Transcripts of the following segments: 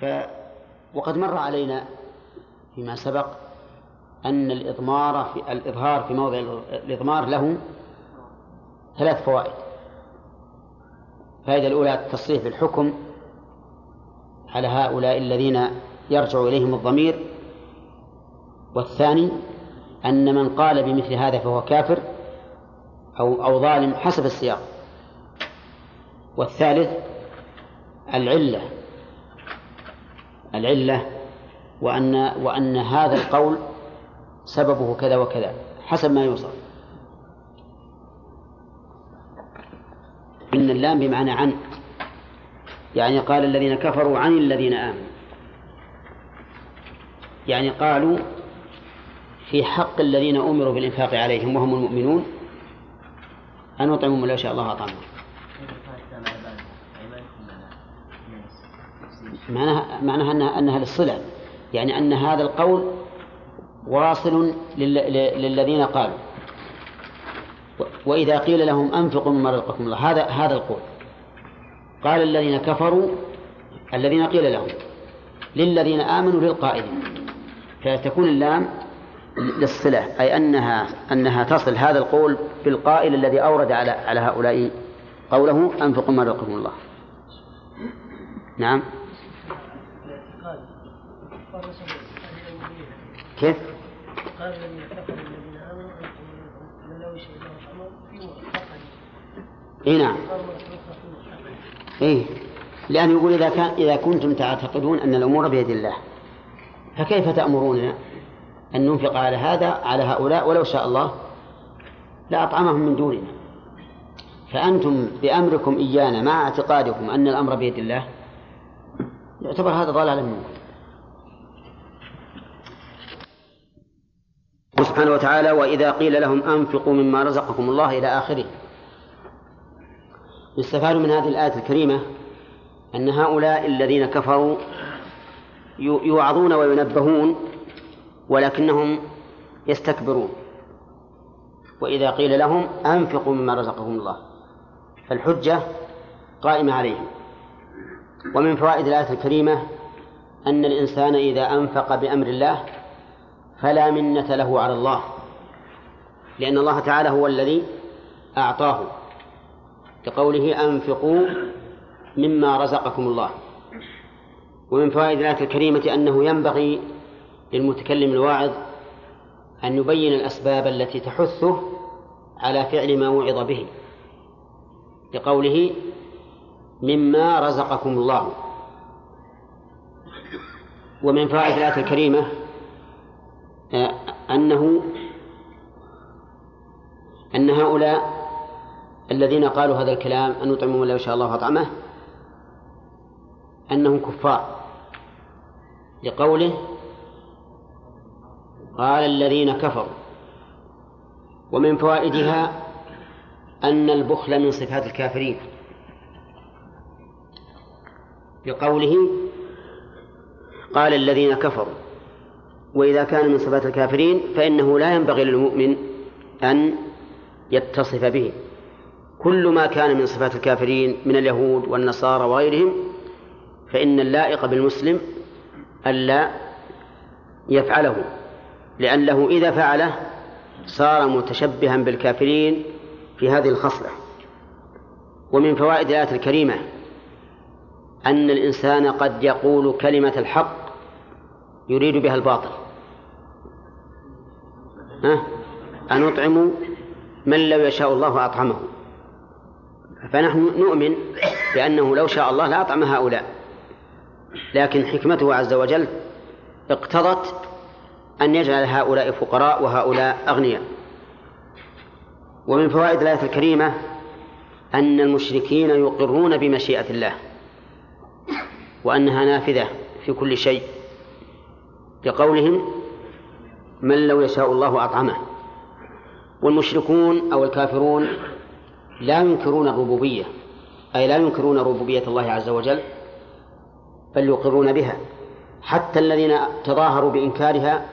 ف وقد مر علينا فيما سبق أن الإضمار في الإظهار في موضع الإضمار له ثلاث فوائد. الفائدة الأولى التصريح بالحكم على هؤلاء الذين يرجع إليهم الضمير. والثاني أن من قال بمثل هذا فهو كافر أو أو ظالم حسب السياق. والثالث العلة. العلة وأن وأن هذا القول سببه كذا وكذا حسب ما يوصف. إن اللام بمعنى عن يعني قال الذين كفروا عن الذين آمنوا. يعني قالوا في حق الذين أمروا بالإنفاق عليهم وهم المؤمنون أن نطعمهم لو شاء الله أطعمهم. معناها معناها أنها, أنها للصلة. يعني أن هذا القول واصل للذين قالوا. وإذا قيل لهم أنفقوا مما رزقكم الله هذا هذا القول. قال الذين كفروا الذين قيل لهم للذين آمنوا للقائلين. فتكون اللام للصلة أي أنها أنها تصل هذا القول بالقائل الذي أورد على على هؤلاء قوله أنفقوا ما رزقكم الله. نعم. كيف؟ قال الذين كفروا الذين آمنوا أنتم لو شيء في إي نعم. إي. لأنه يقول إذا كان إذا كنتم تعتقدون أن الأمور بيد الله فكيف تأمروننا أن ننفق على هذا على هؤلاء ولو شاء الله؟ لأطعمهم من دوننا. فأنتم بأمركم إيانا مع اعتقادكم أن الأمر بيد الله يعتبر هذا ضلال منكم. سبحانه وتعالى وإذا قيل لهم أنفقوا مما رزقكم الله إلى آخره. يستفاد من هذه الآية الكريمة أن هؤلاء الذين كفروا يوعظون وينبهون ولكنهم يستكبرون. وإذا قيل لهم أنفقوا مما رزقكم الله فالحجة قائمة عليهم. ومن فوائد الآية الكريمة أن الإنسان إذا أنفق بأمر الله فلا منة له على الله لأن الله تعالى هو الذي أعطاه كقوله أنفقوا مما رزقكم الله. ومن فوائد الآية الكريمة أنه ينبغي للمتكلم الواعظ أن يبين الأسباب التي تحثه على فعل ما وعظ به لقوله مما رزقكم الله. ومن فوائد الآية الكريمة أنه أن هؤلاء الذين قالوا هذا الكلام أن نطعمهم الله إن شاء الله أطعمه أنهم كفار لقوله قال الذين كفروا ومن فوائدها أن البخل من صفات الكافرين بقوله قال الذين كفروا وإذا كان من صفات الكافرين فإنه لا ينبغي للمؤمن أن يتصف به. كل ما كان من صفات الكافرين من اليهود والنصارى وغيرهم فإن اللائق بالمسلم ألا يفعله لأنه إذا فعله صار متشبها بالكافرين في هذه الخصلة. ومن فوائد الآية الكريمة أن الإنسان قد يقول كلمة الحق يريد بها الباطل. أن أطعم من لو يشاء الله أطعمه. فنحن نؤمن بأنه لو شاء الله لأطعم هؤلاء. لكن حكمته عز وجل اقتضت أن يجعل هؤلاء فقراء وهؤلاء أغنياء. ومن فوائد الآية الكريمة أن المشركين يقرون بمشيئة الله وأنها نافذة في كل شيء لقولهم من لو يشاء الله أطعمه. والمشركون أو الكافرون لا ينكرون الربوبية أي لا ينكرون ربوبية الله عز وجل بل يقرون بها. حتى الذين تظاهروا بإنكارها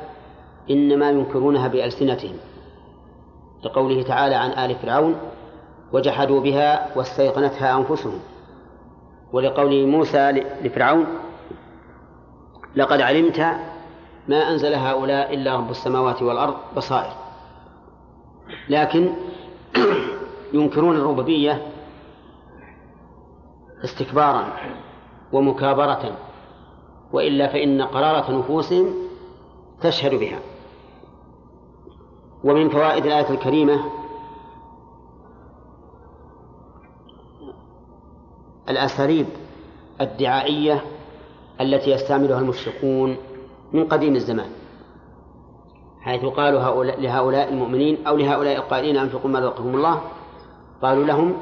إنما ينكرونها بألسنتهم لقوله تعالى عن آل فرعون وجحدوا بها واستيقنتها أنفسهم. ولقول موسى لفرعون لقد علمت ما أنزل هؤلاء إلا رب السماوات والأرض بصائر. لكن ينكرون الربوبية استكبارا ومكابرة وإلا فإن قرارة نفوسهم تشهد بها. ومن فوائد الآية الكريمة الأساليب الدعائية التي يستعملها المشركون من قديم الزمان حيث قالوا هؤلاء لهؤلاء المؤمنين أو لهؤلاء القائلين أنفقوا ما رزقكم الله قالوا لهم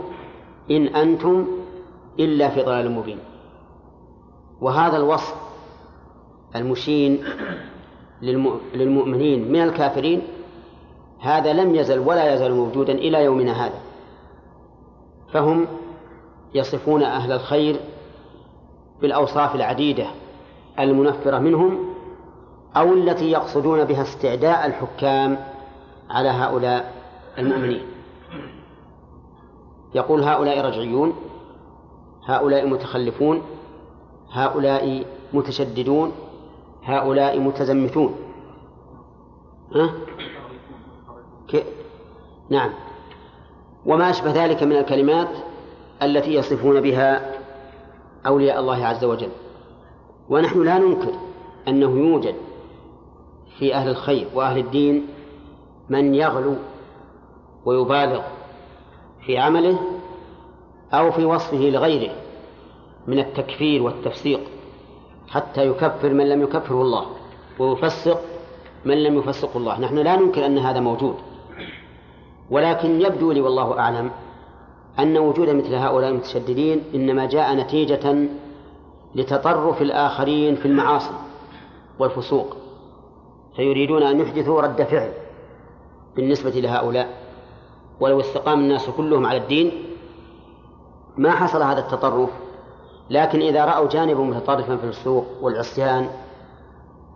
إن أنتم إلا في ضلال مبين. وهذا الوصف المشين للمؤمنين من الكافرين هذا لم يزل ولا يزال موجودا إلى يومنا هذا. فهم يصفون أهل الخير بالأوصاف العديدة المنفرة منهم أو التي يقصدون بها استعداء الحكام على هؤلاء المؤمنين يقول هؤلاء رجعيون هؤلاء متخلفون هؤلاء متشددون هؤلاء متزمتون. ها؟ ك... نعم. وما أشبه ذلك من الكلمات التي يصفون بها أولياء الله عز وجل. ونحن لا ننكر أنه يوجد في أهل الخير وأهل الدين من يغلو ويبالغ في عمله أو في وصفه لغيره من التكفير والتفسيق حتى يكفر من لم يكفره الله ويفسق من لم يفسقه الله. نحن لا ننكر أن هذا موجود ولكن يبدو لي والله أعلم أن وجود مثل هؤلاء المتشددين إنما جاء نتيجة لتطرف الآخرين في المعاصي والفسوق. فيريدون أن يحدثوا رد فعل بالنسبة لهؤلاء. ولو استقام الناس كلهم على الدين ما حصل هذا التطرف. لكن إذا رأوا جانبا متطرفا في السوق والعصيان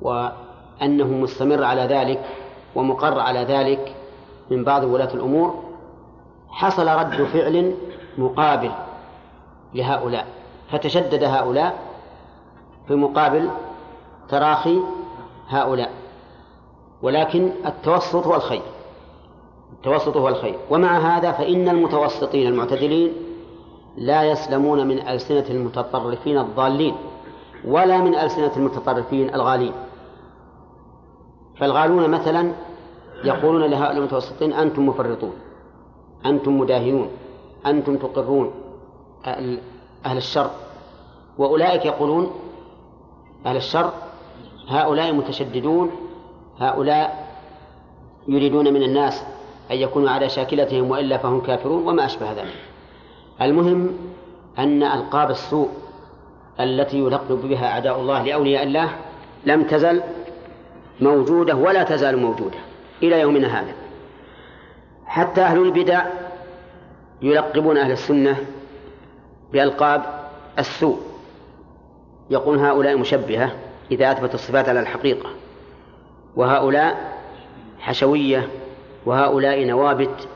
وأنه مستمر على ذلك ومقر على ذلك من بعض ولاة الأمور حصل رد فعل مقابل لهؤلاء. فتشدد هؤلاء في مقابل تراخي هؤلاء. ولكن التوسط هو الخير. التوسط هو الخير. ومع هذا فإن المتوسطين المعتدلين لا يسلمون من ألسنة المتطرفين الضالين ولا من ألسنة المتطرفين الغالين. فالغالون مثلا يقولون لهؤلاء المتوسطين أنتم مفرطون أنتم مداهنون أنتم تقرون أهل الشر. وأولئك يقولون أهل الشر هؤلاء متشددون هؤلاء يريدون من الناس أن يكونوا على شاكلتهم وإلا فهم كافرون وما أشبه ذلك. المهم أن ألقاب السوء التي يلقب بها أعداء الله لأولياء الله لم تزل موجودة ولا تزال موجودة إلى يومنا هذا. حتى أهل البدع يلقبون أهل السنة بألقاب السوء. يقول هؤلاء مشبهة إذا أثبت الصفات على الحقيقة. وهؤلاء حشوية وهؤلاء نوابت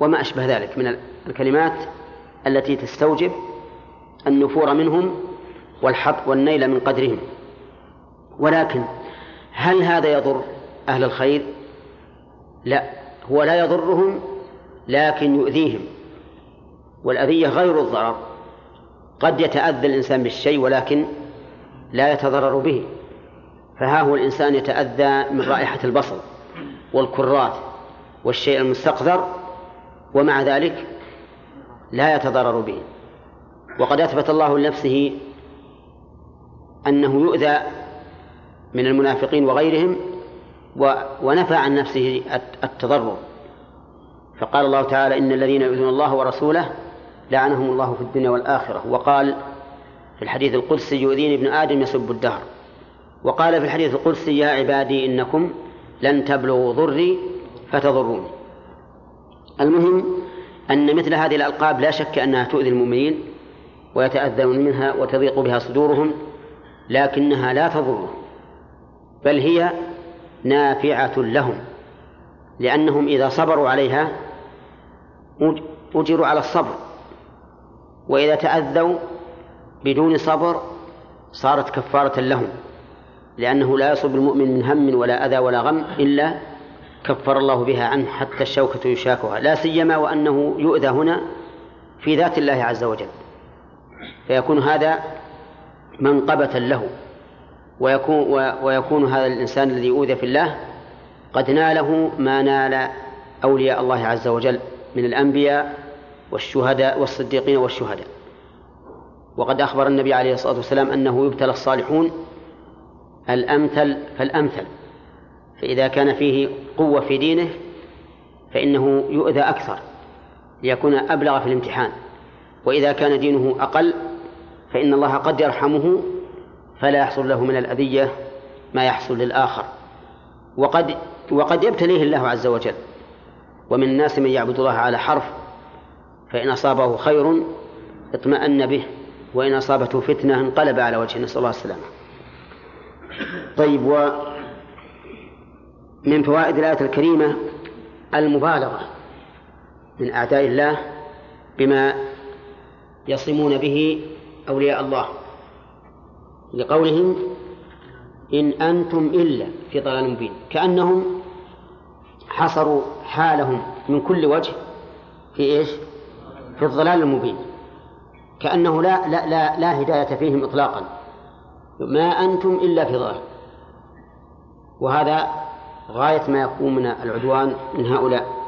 وما أشبه ذلك من الكلمات التي تستوجب النفور منهم والحط والنيل من قدرهم. ولكن هل هذا يضر أهل الخير؟ لا هو لا يضرهم لكن يؤذيهم. والأذية غير الضرر قد يتأذى الإنسان بالشيء ولكن لا يتضرر به. فها هو الإنسان يتأذى من رائحة البصل والكرات والشيء المستقذر ومع ذلك لا يتضرر به. وقد أثبت الله لنفسه أنه يؤذى من المنافقين وغيرهم ونفى عن نفسه التضرر. فقال الله تعالى إن الذين يؤذون الله ورسوله لعنهم الله في الدنيا والآخرة. وقال في الحديث القدسي يؤذيني ابن آدم يسب الدهر. وقال في الحديث القدسي يا عبادي إنكم لن تبلغوا ضري فتضروني. المهم أن مثل هذه الألقاب لا شك أنها تؤذي المؤمنين ويتأذون منها وتضيق بها صدورهم لكنها لا تضرهم بل هي نافعة لهم لأنهم إذا صبروا عليها أجروا على الصبر وإذا تأذوا بدون صبر صارت كفارة لهم. لأنه لا يصب المؤمن من هم ولا أذى ولا غم إلا كفر الله بها عنه حتى الشوكة يشاكها. لا سيما وأنه يؤذى هنا في ذات الله عز وجل. فيكون هذا منقبة له. ويكون ويكون هذا الإنسان الذي أوذي في الله قد ناله ما نال أولياء الله عز وجل من الأنبياء والشهداء والصديقين والشهداء. وقد أخبر النبي عليه الصلاة والسلام أنه يبتلى الصالحون الأمثل فالأمثل فإذا كان فيه قوة في دينه فإنه يؤذى أكثر ليكون أبلغ في الامتحان وإذا كان دينه أقل فإن الله قد يرحمه فلا يحصل له من الأذية ما يحصل للآخر وقد وقد يبتليه الله عز وجل ومن الناس من يعبد الله على حرف فإن أصابه خير اطمأن به وإن أصابته فتنة انقلب على وجهه نسأل الله السلامة طيب ومن فوائد الآية الكريمة المبالغة من أعداء الله بما يصمون به أولياء الله لقولهم إن أنتم إلا في ضلال مبين كأنهم حصروا حالهم من كل وجه في إيش؟ في الضلال المبين كأنه لا لا لا, لا هداية فيهم إطلاقا. ما أنتم إلا في ضلال وهذا غاية ما يكون من العدوان من هؤلاء.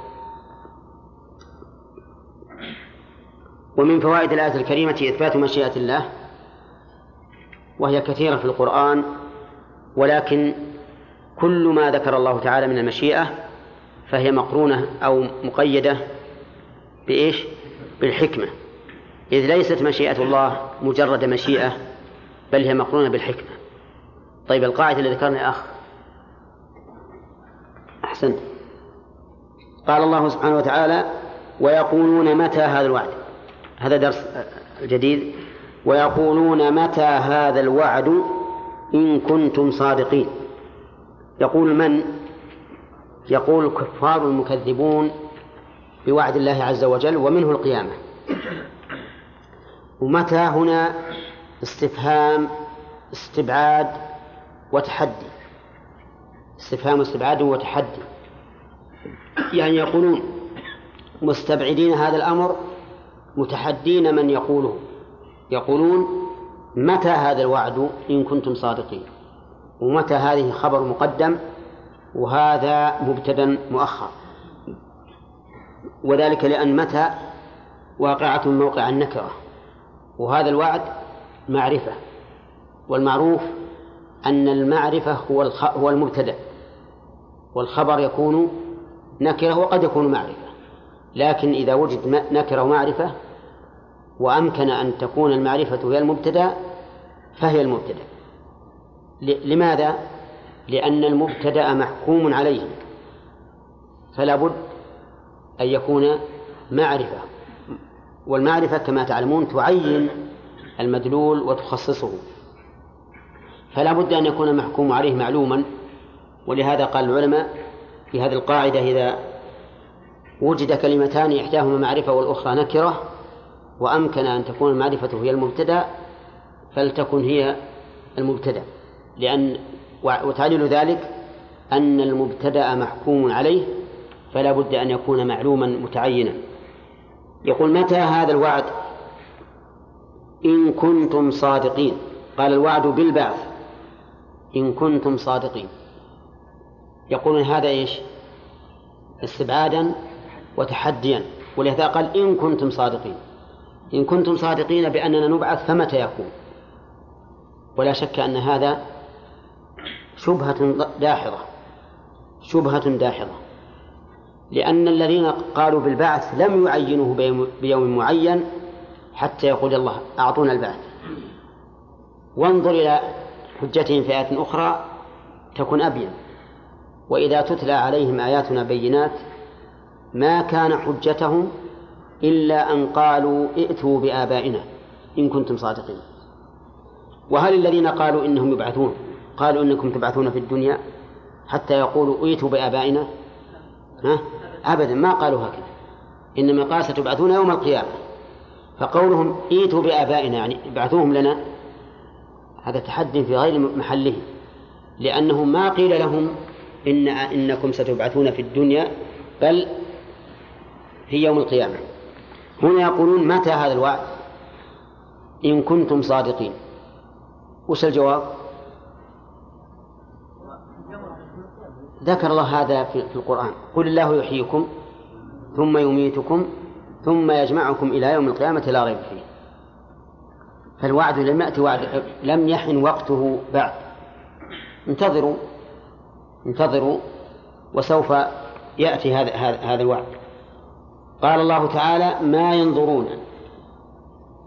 ومن فوائد الآية الكريمة إثبات مشيئة الله وهي كثيرة في القرآن ولكن كل ما ذكر الله تعالى من المشيئة فهي مقرونة أو مقيدة بإيش؟ بالحكمة. إذ ليست مشيئة الله مجرد مشيئة بل هي مقرونة بالحكمة. طيب القاعدة اللي ذكرنا أخ. أحسنت. قال الله سبحانه وتعالى ويقولون متى هذا الوعد؟ هذا درس جديد. ويقولون متى هذا الوعد إن كنتم صادقين؟ يقول من؟ يقول الكفار المكذبون بوعد الله عز وجل ومنه القيامة. ومتى هنا استفهام استبعاد وتحدي. استفهام استبعاد وتحدي. يعني يقولون مستبعدين هذا الأمر متحدين من يقوله يقولون متى هذا الوعد إن كنتم صادقين؟ ومتى هذه خبر مقدم؟ وهذا مبتدا مؤخر. وذلك لأن متى واقعة موقع النكرة. وهذا الوعد معرفة والمعروف أن المعرفة هو هو المبتدأ والخبر يكون نكرة وقد يكون معرفة. لكن إذا وجد نكرة ومعرفة وأمكن أن تكون المعرفة هي المبتدأ فهي المبتدأ. لماذا؟ لأن المبتدأ محكوم عليه. فلا بد أن يكون معرفة. والمعرفة كما تعلمون تعين المدلول وتخصصه. فلا بد أن يكون المحكوم عليه معلوما ولهذا قال العلماء في هذه القاعدة إذا وجد كلمتان إحداهما معرفة والأخرى نكرة وأمكن أن تكون المعرفة هي المبتدأ فلتكن هي المبتدأ. لأن وتعليل ذلك أن المبتدأ محكوم عليه فلا بد أن يكون معلوما متعينا. يقول متى هذا الوعد؟ إن كنتم صادقين. قال الوعد بالبعث. إن كنتم صادقين. يقولون هذا إيش؟ استبعادا وتحديا. ولهذا قال إن كنتم صادقين. إن كنتم صادقين بأننا نبعث فمتى يكون؟ ولا شك أن هذا شبهة داحضة. شبهة داحضة. لأن الذين قالوا بالبعث لم يعينوه بيوم معين حتى يقول الله أعطونا البعث. وانظر إلى حجتهم في آية أخرى تكن أبين. وإذا تتلى عليهم آياتنا بينات ما كان حجتهم إلا أن قالوا ائتوا بآبائنا إن كنتم صادقين. وهل الذين قالوا إنهم يبعثون؟ قالوا إنكم تبعثون في الدنيا حتى يقولوا ائتوا بآبائنا؟ ها؟ أبدا ما قالوا هكذا. إنما قال ستبعثون يوم القيامة. فقولهم ائتوا بآبائنا يعني ابعثوهم لنا. هذا تحدي في غير محله لأنه ما قيل لهم إن إنكم ستبعثون في الدنيا بل في يوم القيامة. هنا يقولون متى هذا الوعد؟ إن كنتم صادقين. وش الجواب؟ ذكر الله هذا في القرآن. قل الله يحييكم ثم يميتكم ثم يجمعكم إلى يوم القيامة لا ريب فيه. فالوعد لم يأتي وعد لم يحن وقته بعد. انتظروا انتظروا وسوف يأتي هذا هذا الوعد. قال الله تعالى ما ينظرون.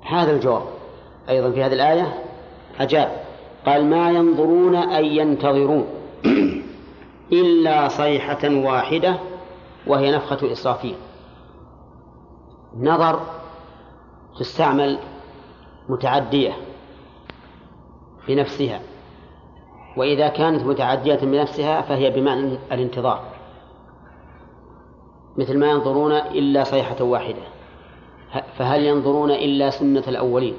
هذا الجواب أيضا في هذه الآية أجاب قال ما ينظرون أي ينتظرون إلا صيحة واحدة وهي نفخة إسرافيل. نظر تستعمل متعدية بنفسها وإذا كانت متعدية بنفسها فهي بمعنى الانتظار مثل ما ينظرون إلا صيحة واحدة فهل ينظرون إلا سنة الأولين؟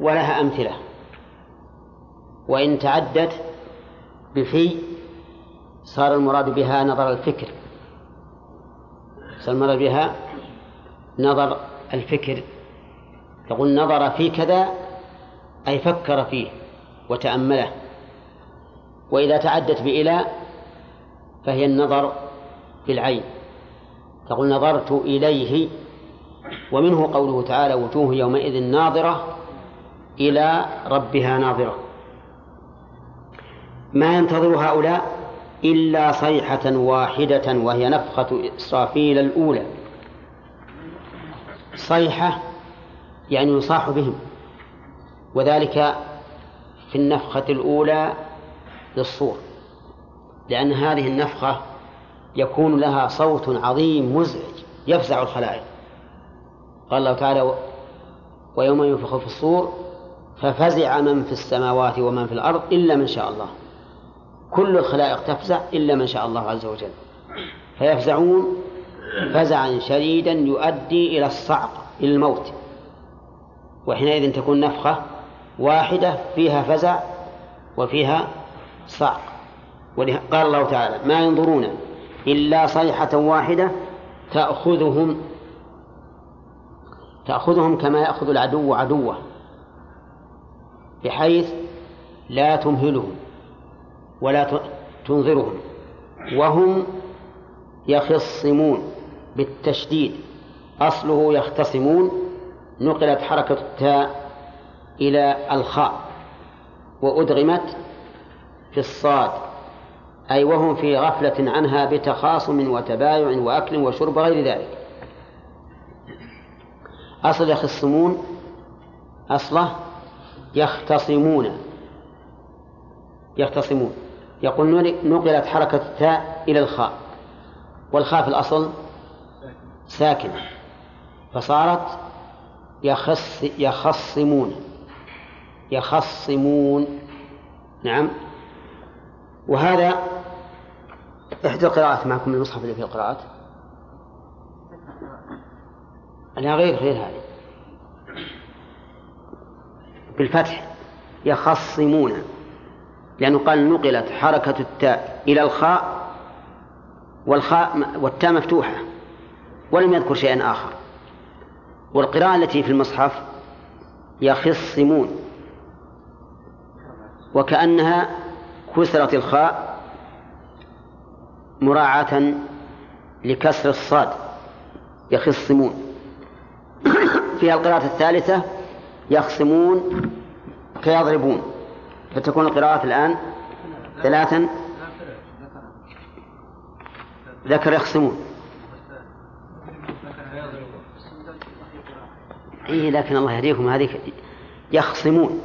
ولها أمثلة وإن تعدت بفي صار المراد بها نظر الفكر صار المراد بها نظر الفكر تقول نظر في كذا أي فكر فيه وتأمله. وإذا تعدت بإلى فهي النظر بالعين. تقول نظرت إليه ومنه قوله تعالى وجوه يومئذ ناظرة إلى ربها ناظرة. ما ينتظر هؤلاء إلا صيحة واحدة وهي نفخة إسرافيل الأولى. صيحة يعني يصاح بهم. وذلك في النفخة الأولى للصور لأن هذه النفخة يكون لها صوت عظيم مزعج يفزع الخلائق. قال الله تعالى ويوم ينفخ في الصور ففزع من في السماوات ومن في الأرض إلا من شاء الله. كل الخلائق تفزع إلا من شاء الله عز وجل. فيفزعون فزعا شديدا يؤدي إلى الصعق إلى الموت. وحينئذ تكون نفخة واحدة فيها فزع وفيها صعق. قال الله تعالى ما ينظرون إلا صيحة واحدة تأخذهم تأخذهم كما يأخذ العدو عدوه بحيث لا تمهلهم ولا تنظرهم. وهم يخصمون بالتشديد. أصله يختصمون نقلت حركة التاء إلى الخاء وأدغمت في الصاد. أي وهم في غفلة عنها بتخاصم وتبايع وأكل وشرب غير ذلك. أصل يخصمون أصله يختصمون يختصمون. يقول نقلت حركة التاء إلى الخاء. والخاء في الأصل ساكنة فصارت يخص يخصمون. يخصمون. نعم. وهذا إحدى القراءات معكم المصحف اللي فيه القراءات. لا غير غير هذه. بالفتح. يخصمون. لأنه قال نقلت حركة التاء إلى الخاء والخاء والتاء مفتوحة ولم يذكر شيئا آخر. والقراءة التي في المصحف يخصمون. وكأنها كسرت الخاء مراعاة لكسر الصاد. يخصمون. فيها القراءة الثالثة يخصمون كيضربون فتكون القراءات الآن ثلاثا ذكر يخصمون. إيه لكن الله يهديكم. هذه يخصمون.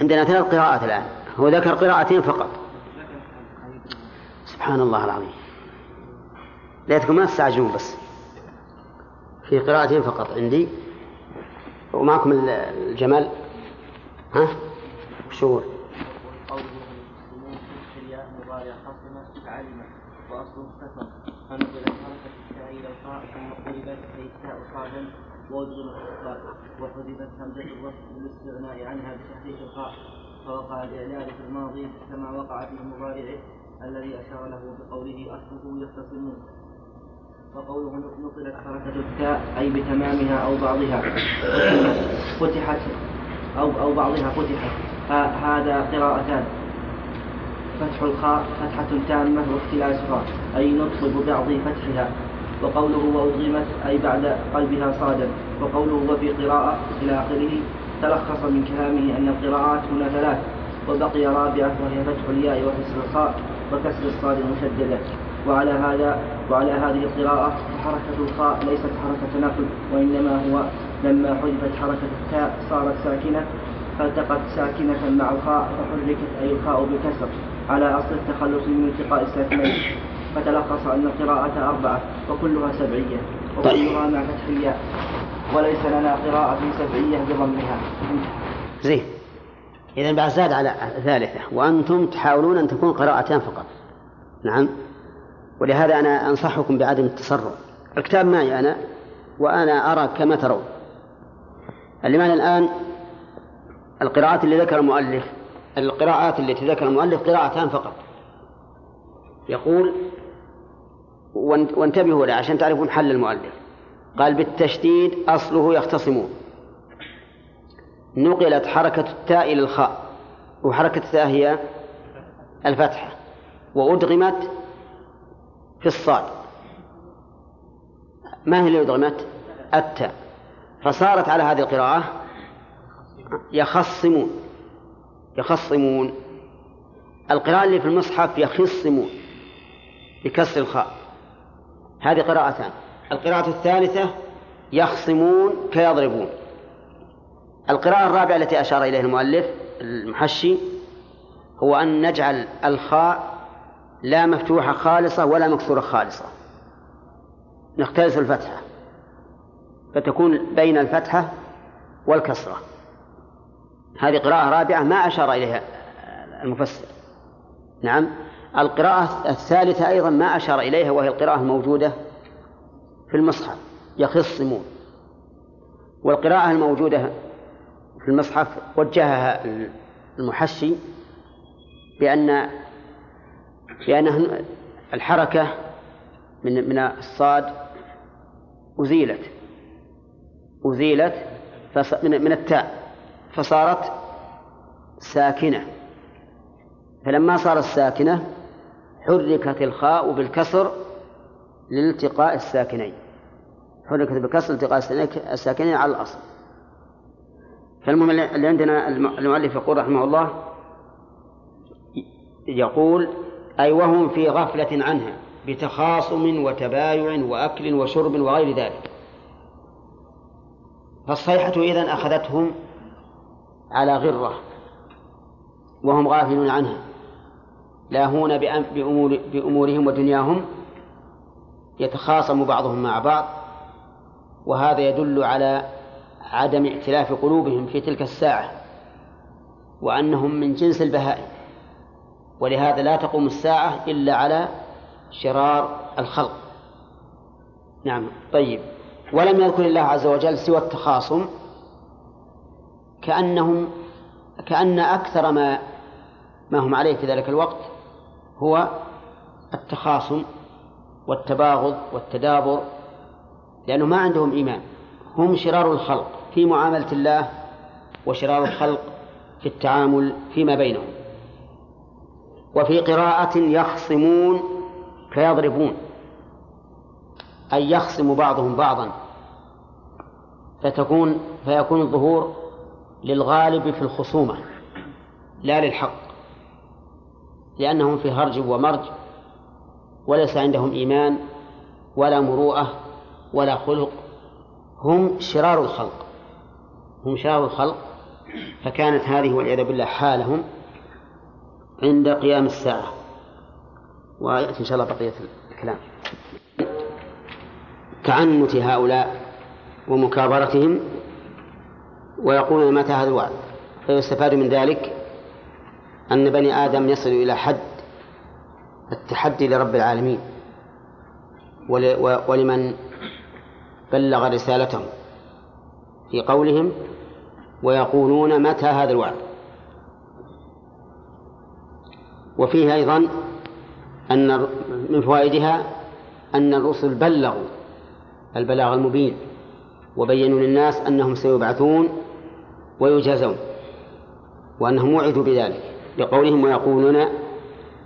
عندنا ثلاث قراءات الآن. هو ذكر قراءتين فقط. سبحان الله العظيم. ليتكم ما تستعجلون بس. في قراءتين فقط عندي. ومعكم الجمال. ها؟ شهور قوله الياء مضارع حصل علم فنقلت حركة التاء إلى القاء ثم قلبت اي التاء صادا ووجد الاستقبال وحذفت همزه الوصف للاستغناء عنها بتحريك القاء فوقع الإعلان في الماضي كما وقع في مضارعه الذي أشار له بقوله أصله يختصمون. وقوله نقلت حركة التاء أي بتمامها أو بعضها فتحت أو أو بعضها فتحت. هذا قراءتان. فتح الخاء فتحة تامة واختلاسها أي نطق ببعض فتحها. وقوله وأدغمت أي بعد قلبها صادا وقوله وفي قراءة إلى آخره تلخص من كلامه أن القراءات هنا ثلاث. وبقي رابعة وهي فتح الياء وكسر الخاء وكسر الصاد المشددة وعلى هذا وعلى هذه القراءة فحركة الخاء ليست حركة نقل وإنما هو لما حذفت حركة التاء صارت ساكنة فالتقت ساكنة مع الخاء فحركت أي الخاء بكسر على أصل التخلص من التقاء الساكنين فتلخص أن القراءة أربعة وكلها سبعية وكلها مع فتح الياء وليس لنا قراءة سبعية بضمها. زين. إذا بعد زاد على ثالثة. وأنتم تحاولون أن تكون قراءتان فقط. نعم. ولهذا أنا أنصحكم بعدم التسرع. الكتاب معي أنا وأنا أرى كما ترون. اللي معنا الآن القراءات اللي ذكر المؤلف القراءات التي ذكر المؤلف قراءتان فقط. يقول وانتبهوا له عشان تعرفون حل المؤلف. قال بالتشديد أصله يختصمون. نقلت حركة التاء إلى الخاء وحركة التاء هي الفتحة وأدغمت في الصاد. ما هي اللي أدغمت؟ التاء. فصارت على هذه القراءة يخصمون. يخصمون. القراءة اللي في المصحف يخصمون بكسر الخاء. هذه قراءتان. القراءة الثالثة يخصمون كيضربون القراءة الرابعة التي أشار إليها المؤلف المحشي هو أن نجعل الخاء لا مفتوحة خالصة ولا مكسورة خالصة. نختلس الفتحة فتكون بين الفتحة والكسرة. هذه قراءة رابعة ما أشار إليها المفسر. نعم. القراءة الثالثة أيضا ما أشار إليها وهي القراءة الموجودة في المصحف يخصمون. والقراءة الموجودة في المصحف وجهها المحشي بأن بأن الحركة من من الصاد أزيلت أزيلت من من التاء. فصارت ساكنة. فلما صارت ساكنة حركت الخاء بالكسر لالتقاء الساكنين. حركت بالكسر التقاء الساكنين على الأصل. فالمهم اللي عندنا المؤلف يقول رحمه الله يقول أي وهم في غفلة عنها بتخاصم وتبايع وأكل وشرب وغير ذلك. فالصيحة إذن أخذتهم على غرة وهم غافلون عنها لاهون بأمور بأمورهم ودنياهم يتخاصم بعضهم مع بعض وهذا يدل على عدم ائتلاف قلوبهم في تلك الساعة وأنهم من جنس البهائم. ولهذا لا تقوم الساعة إلا على شرار الخلق. نعم طيب. ولم يذكر الله عز وجل سوى التخاصم كأنهم كأن أكثر ما ما هم عليه في ذلك الوقت هو التخاصم والتباغض والتدابر لأنه ما عندهم إيمان. هم شرار الخلق في معاملة الله وشرار الخلق في التعامل فيما بينهم. وفي قراءة يخصمون فيضربون أي يخصم بعضهم بعضا فتكون فيكون الظهور للغالب في الخصومة لا للحق لأنهم في هرج ومرج وليس عندهم إيمان ولا مروءة ولا خلق هم شرار الخلق هم شرار الخلق. فكانت هذه والعياذ بالله حالهم عند قيام الساعة. ويأتي إن شاء الله بقية الكلام. تعنت هؤلاء ومكابرتهم ويقولون متى هذا الوعد؟ فيستفاد من ذلك أن بني آدم يصل إلى حد التحدي لرب العالمين. ولمن بلغ رسالته في قولهم ويقولون متى هذا الوعد. وفيه أيضا أن من فوائدها أن الرسل بلغوا البلاغ المبين وبينوا للناس أنهم سيبعثون ويجازون وأنهم وعدوا بذلك لقولهم ويقولون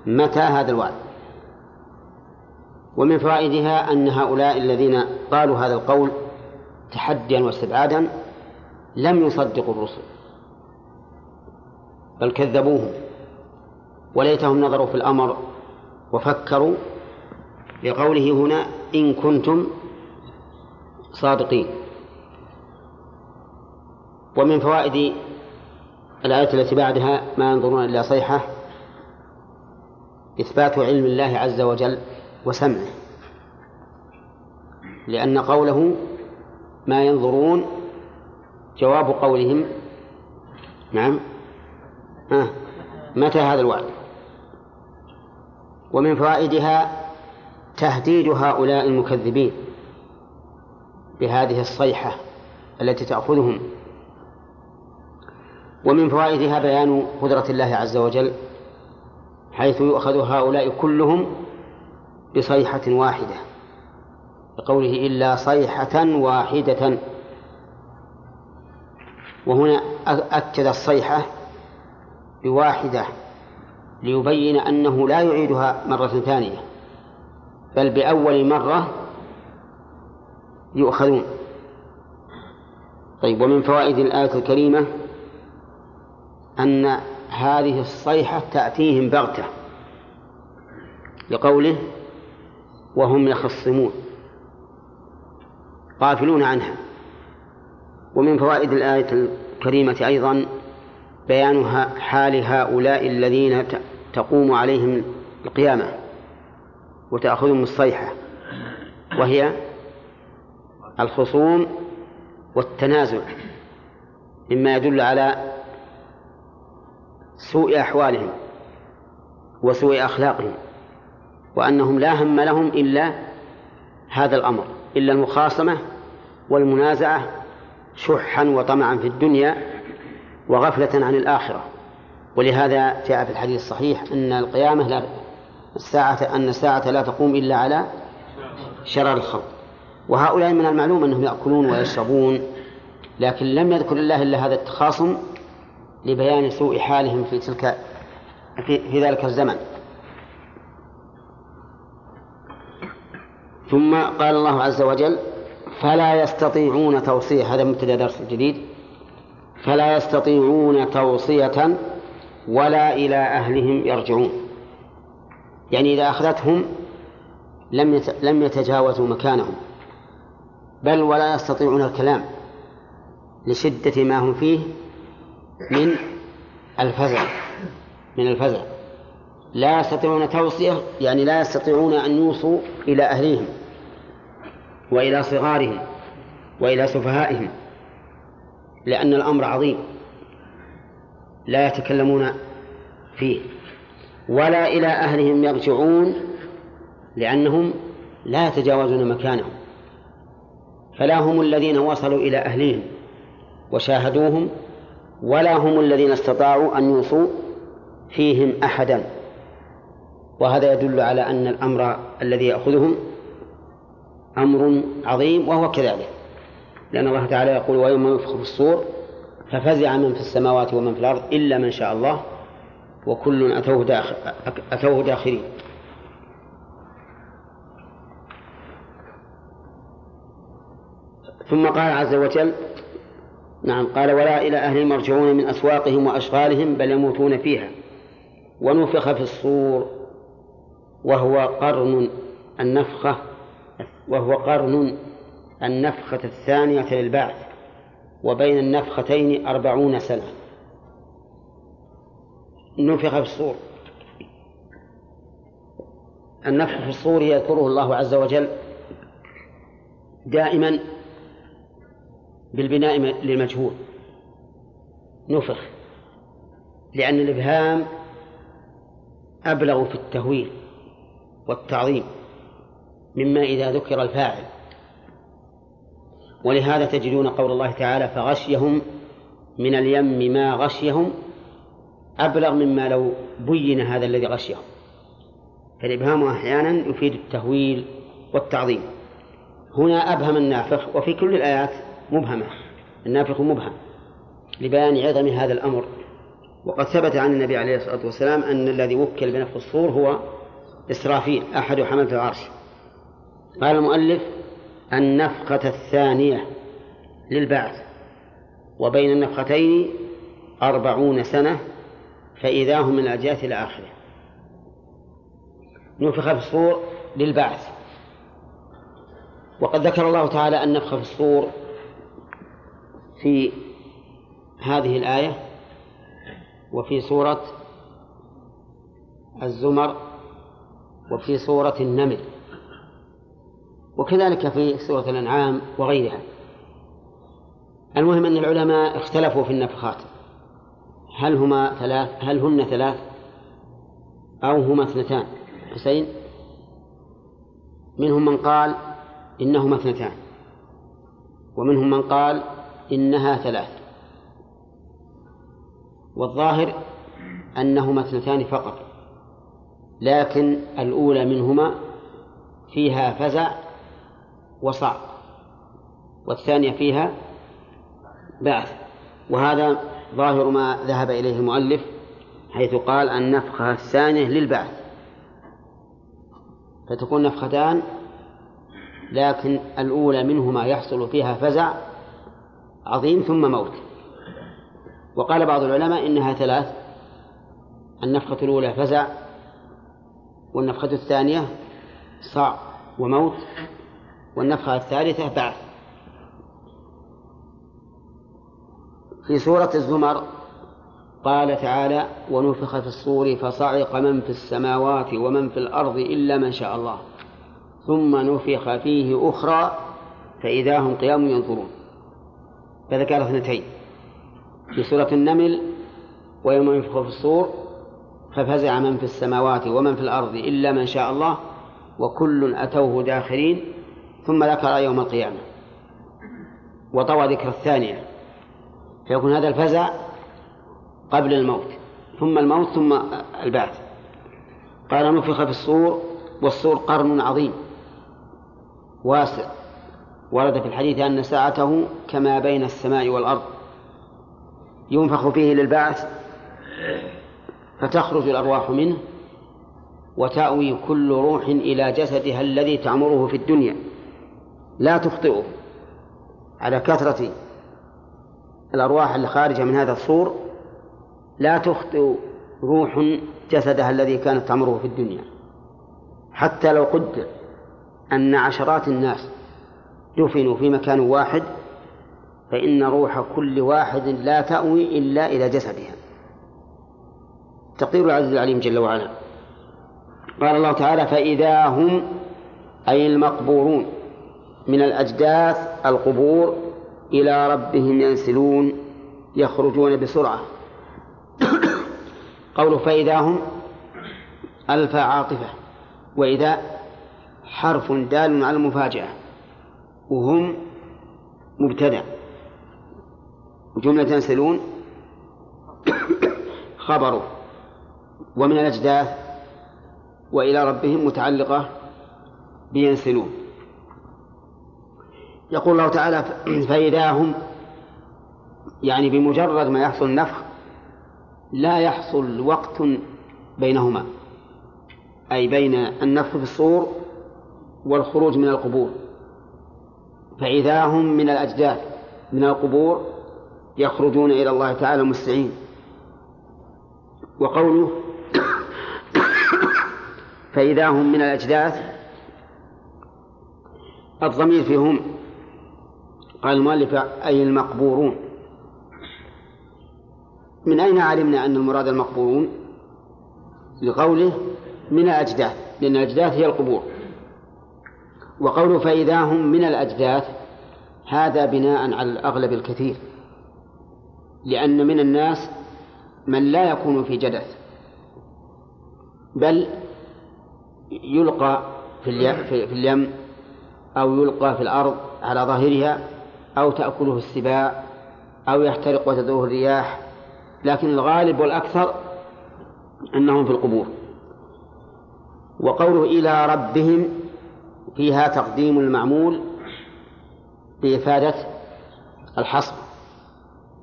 متى هذا الوعد؟ ومن فوائدها أن هؤلاء الذين قالوا هذا القول تحديا واستبعادا لم يصدقوا الرسل بل كذبوهم وليتهم نظروا في الأمر وفكروا لقوله هنا إن كنتم صادقين. ومن فوائد الآية التي بعدها ما ينظرون إلا صيحة إثبات علم الله عز وجل وسمعه لأن قوله ما ينظرون جواب قولهم. نعم. ها متى هذا الوعد؟ ومن فوائدها تهديد هؤلاء المكذبين بهذه الصيحة التي تأخذهم ومن فوائدها بيان قدرة الله عز وجل حيث يؤخذ هؤلاء كلهم بصيحة واحدة بقوله إلا صيحة واحدة. وهنا أكد الصيحة بواحدة ليبين أنه لا يعيدها مرة ثانية بل بأول مرة يؤخذون. طيب ومن فوائد الآية الكريمة أن هذه الصيحة تأتيهم بغتة لقوله وهم يخصمون غافلون عنها. ومن فوائد الآية الكريمة أيضا بيان حال هؤلاء الذين تقوم عليهم القيامة وتأخذهم الصيحة وهي الخصوم والتنازع مما يدل على سوء أحوالهم وسوء أخلاقهم وأنهم لا هم لهم إلا هذا الأمر إلا المخاصمة والمنازعة شحا وطمعا في الدنيا وغفلة عن الآخرة. ولهذا جاء في الحديث الصحيح أن القيامة لا الساعة أن الساعة لا تقوم إلا على شرار الخلق وهؤلاء من المعلوم أنهم يأكلون ويشربون لكن لم يذكر الله إلا هذا التخاصم لبيان سوء حالهم في تلك في, في ذلك الزمن. ثم قال الله عز وجل فلا يستطيعون توصية. هذا مبتدأ درس جديد. فلا يستطيعون توصية ولا إلى أهلهم يرجعون. يعني إذا أخذتهم لم لم يتجاوزوا مكانهم. بل ولا يستطيعون الكلام لشدة ما هم فيه من الفزع من الفزع. لا يستطيعون توصية يعني لا يستطيعون أن يوصوا إلى أهليهم وإلى صغارهم وإلى سفهائهم لأن الأمر عظيم لا يتكلمون فيه ولا إلى أهلهم يرجعون لأنهم لا يتجاوزون مكانهم. فلا هم الذين وصلوا إلى أهليهم وشاهدوهم ولا هم الذين استطاعوا أن يوصوا فيهم أحدا. وهذا يدل على أن الأمر الذي يأخذهم أمر عظيم وهو كذلك. لأن الله تعالى يقول ويوم ينفخ في الصور ففزع من في السماوات ومن في الأرض إلا من شاء الله وكل أتوه, داخل أتوه داخلين ثم قال عز وجل نعم قال ولا إلى أهلهم يرجعون من أسواقهم وأشغالهم بل يموتون فيها. ونفخ في الصور وهو قرن النفخة وهو قرن النفخة الثانية للبعث وبين النفختين أربعون سنة. نفخ في الصور. النفخ في الصور يذكره الله عز وجل دائما بالبناء للمجهول. نفخ. لأن الإبهام أبلغ في التهويل والتعظيم مما إذا ذكر الفاعل. ولهذا تجدون قول الله تعالى فغشيهم من اليم ما غشيهم أبلغ مما لو بين هذا الذي غشيه فالإبهام أحيانا يفيد التهويل والتعظيم. هنا أبهم النافخ وفي كل الآيات مبهمة النافخ مبهم لبيان عظم هذا الأمر. وقد ثبت عن النبي عليه الصلاة والسلام أن الذي وكل بنفخ الصور هو إسرافيل أحد حملة العرش. قال المؤلف النفخة الثانية للبعث وبين النفختين أربعون سنة فإذا هم من الأجياث إلى آخره نفخ في الصور للبعث. وقد ذكر الله تعالى النفخ في الصور في هذه الآية وفي سورة الزمر وفي سورة النمل وكذلك في سورة الأنعام وغيرها. المهم أن العلماء اختلفوا في النفخات. هل هما ثلاث؟ هل هن ثلاث؟ أو هما اثنتان؟ حسين؟ منهم من قال إنهما اثنتان. ومنهم من قال إنها ثلاث. والظاهر أنهما اثنتان فقط لكن الأولى منهما فيها فزع وصعق والثانية فيها بعث. وهذا ظاهر ما ذهب إليه المؤلف حيث قال النفخة الثانية للبعث. فتكون نفختان لكن الأولى منهما يحصل فيها فزع عظيم ثم موت. وقال بعض العلماء إنها ثلاث النفخة الأولى فزع والنفخة الثانية صع وموت والنفخة الثالثة بعث. في سورة الزمر قال تعالى ونفخ في الصور فصعق من في السماوات ومن في الأرض إلا من شاء الله ثم نفخ فيه أخرى فإذا هم قيام ينظرون. فذكر اثنتين. في سورة النمل ويوم ينفخ في الصور ففزع من في السماوات ومن في الأرض إلا من شاء الله وكل أتوه داخرين ثم ذكر يوم القيامة. وطوى ذكر الثانية. فيكون هذا الفزع قبل الموت ثم الموت ثم البعث. قال نفخ في الصور والصور قرن عظيم واسع. ورد في الحديث أن ساعته كما بين السماء والأرض ينفخ فيه للبعث فتخرج الأرواح منه وتأوي كل روح إلى جسدها الذي تعمره في الدنيا. لا تخطئه على كثرة الأرواح الخارجة من هذا الصور. لا تخطئ روح جسدها الذي كانت تعمره في الدنيا. حتى لو قدر أن عشرات الناس دفنوا في مكان واحد فإن روح كل واحد لا تأوي إلا إلى جسدها. تقدير العزيز العليم جل وعلا. قال الله تعالى فإذا هم أي المقبورون من الأجداث القبور إلى ربهم ينسلون يخرجون بسرعة. قوله فإذا هم ألف عاطفة. وإذا حرف دال على المفاجأة. وهم مبتدأ جملة ينسلون. خبره ومن الأجداث وإلى ربهم متعلقة بينسلون. يقول الله تعالى فإذا هم يعني بمجرد ما يحصل النفخ لا يحصل وقت بينهما أي بين النفخ في الصور والخروج من القبور. فإذا هم من الأجداث من القبور يخرجون إلى الله تعالى مستعين. وقوله فإذا هم من الأجداث الضمير فيهم قال المؤلف أي المقبورون. من أين علمنا أن المراد المقبورون؟ لقوله من الأجداث لأن الأجداث هي القبور. وقوله فإذا هم من الأجداث هذا بناء على الأغلب الكثير. لأن من الناس من لا يكون في جدث بل يلقى في اليم أو يلقى في الأرض على ظاهرها أو تأكله السباع أو يحترق وتدوه الرياح. لكن الغالب والأكثر أنهم في القبور. وقوله إلى ربهم فيها تقديم المعمول بإفادة الحصر.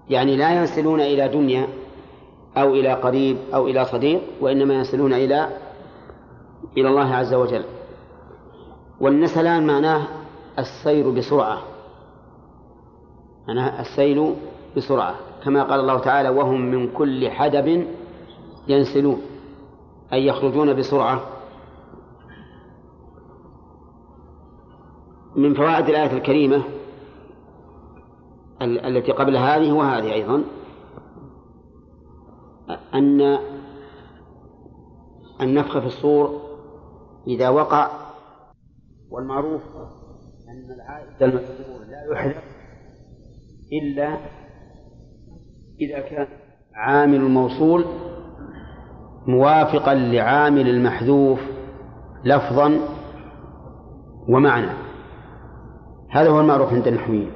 يعني لا ينسلون إلى دنيا أو إلى قريب أو إلى صديق وإنما ينسلون إلى إلى الله عز وجل. والنسلان معناه السير بسرعة. معناه السيل بسرعة. كما قال الله تعالى وهم من كل حدب ينسلون. أي يخرجون بسرعة. من فوائد الآية الكريمة التي قبل هذه وهذه أيضا أن النفخ في الصور إذا وقع والمعروف أن العائد المذكور لا يحذف إلا إذا كان عامل الموصول موافقا لعامل المحذوف لفظا ومعنى. هذا هو المعروف عند النحويين.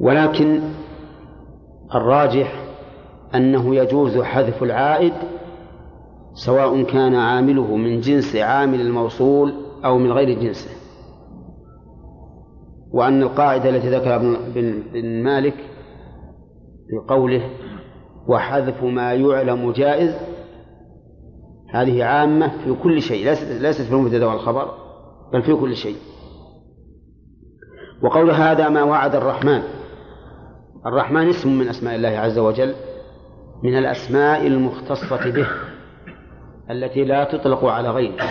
ولكن الراجح أنه يجوز حذف العائد سواء كان عامله من جنس عامل الموصول أو من غير جنسه. وأن القاعدة التي ذكرها ابن مالك في قوله وحذف ما يعلم جائز هذه عامة في كل شيء ليست في المبتدأ والخبر بل في كل شيء. وقول هذا ما وعد الرحمن. الرحمن اسم من أسماء الله عز وجل من الأسماء المختصة به التي لا تطلق على غيره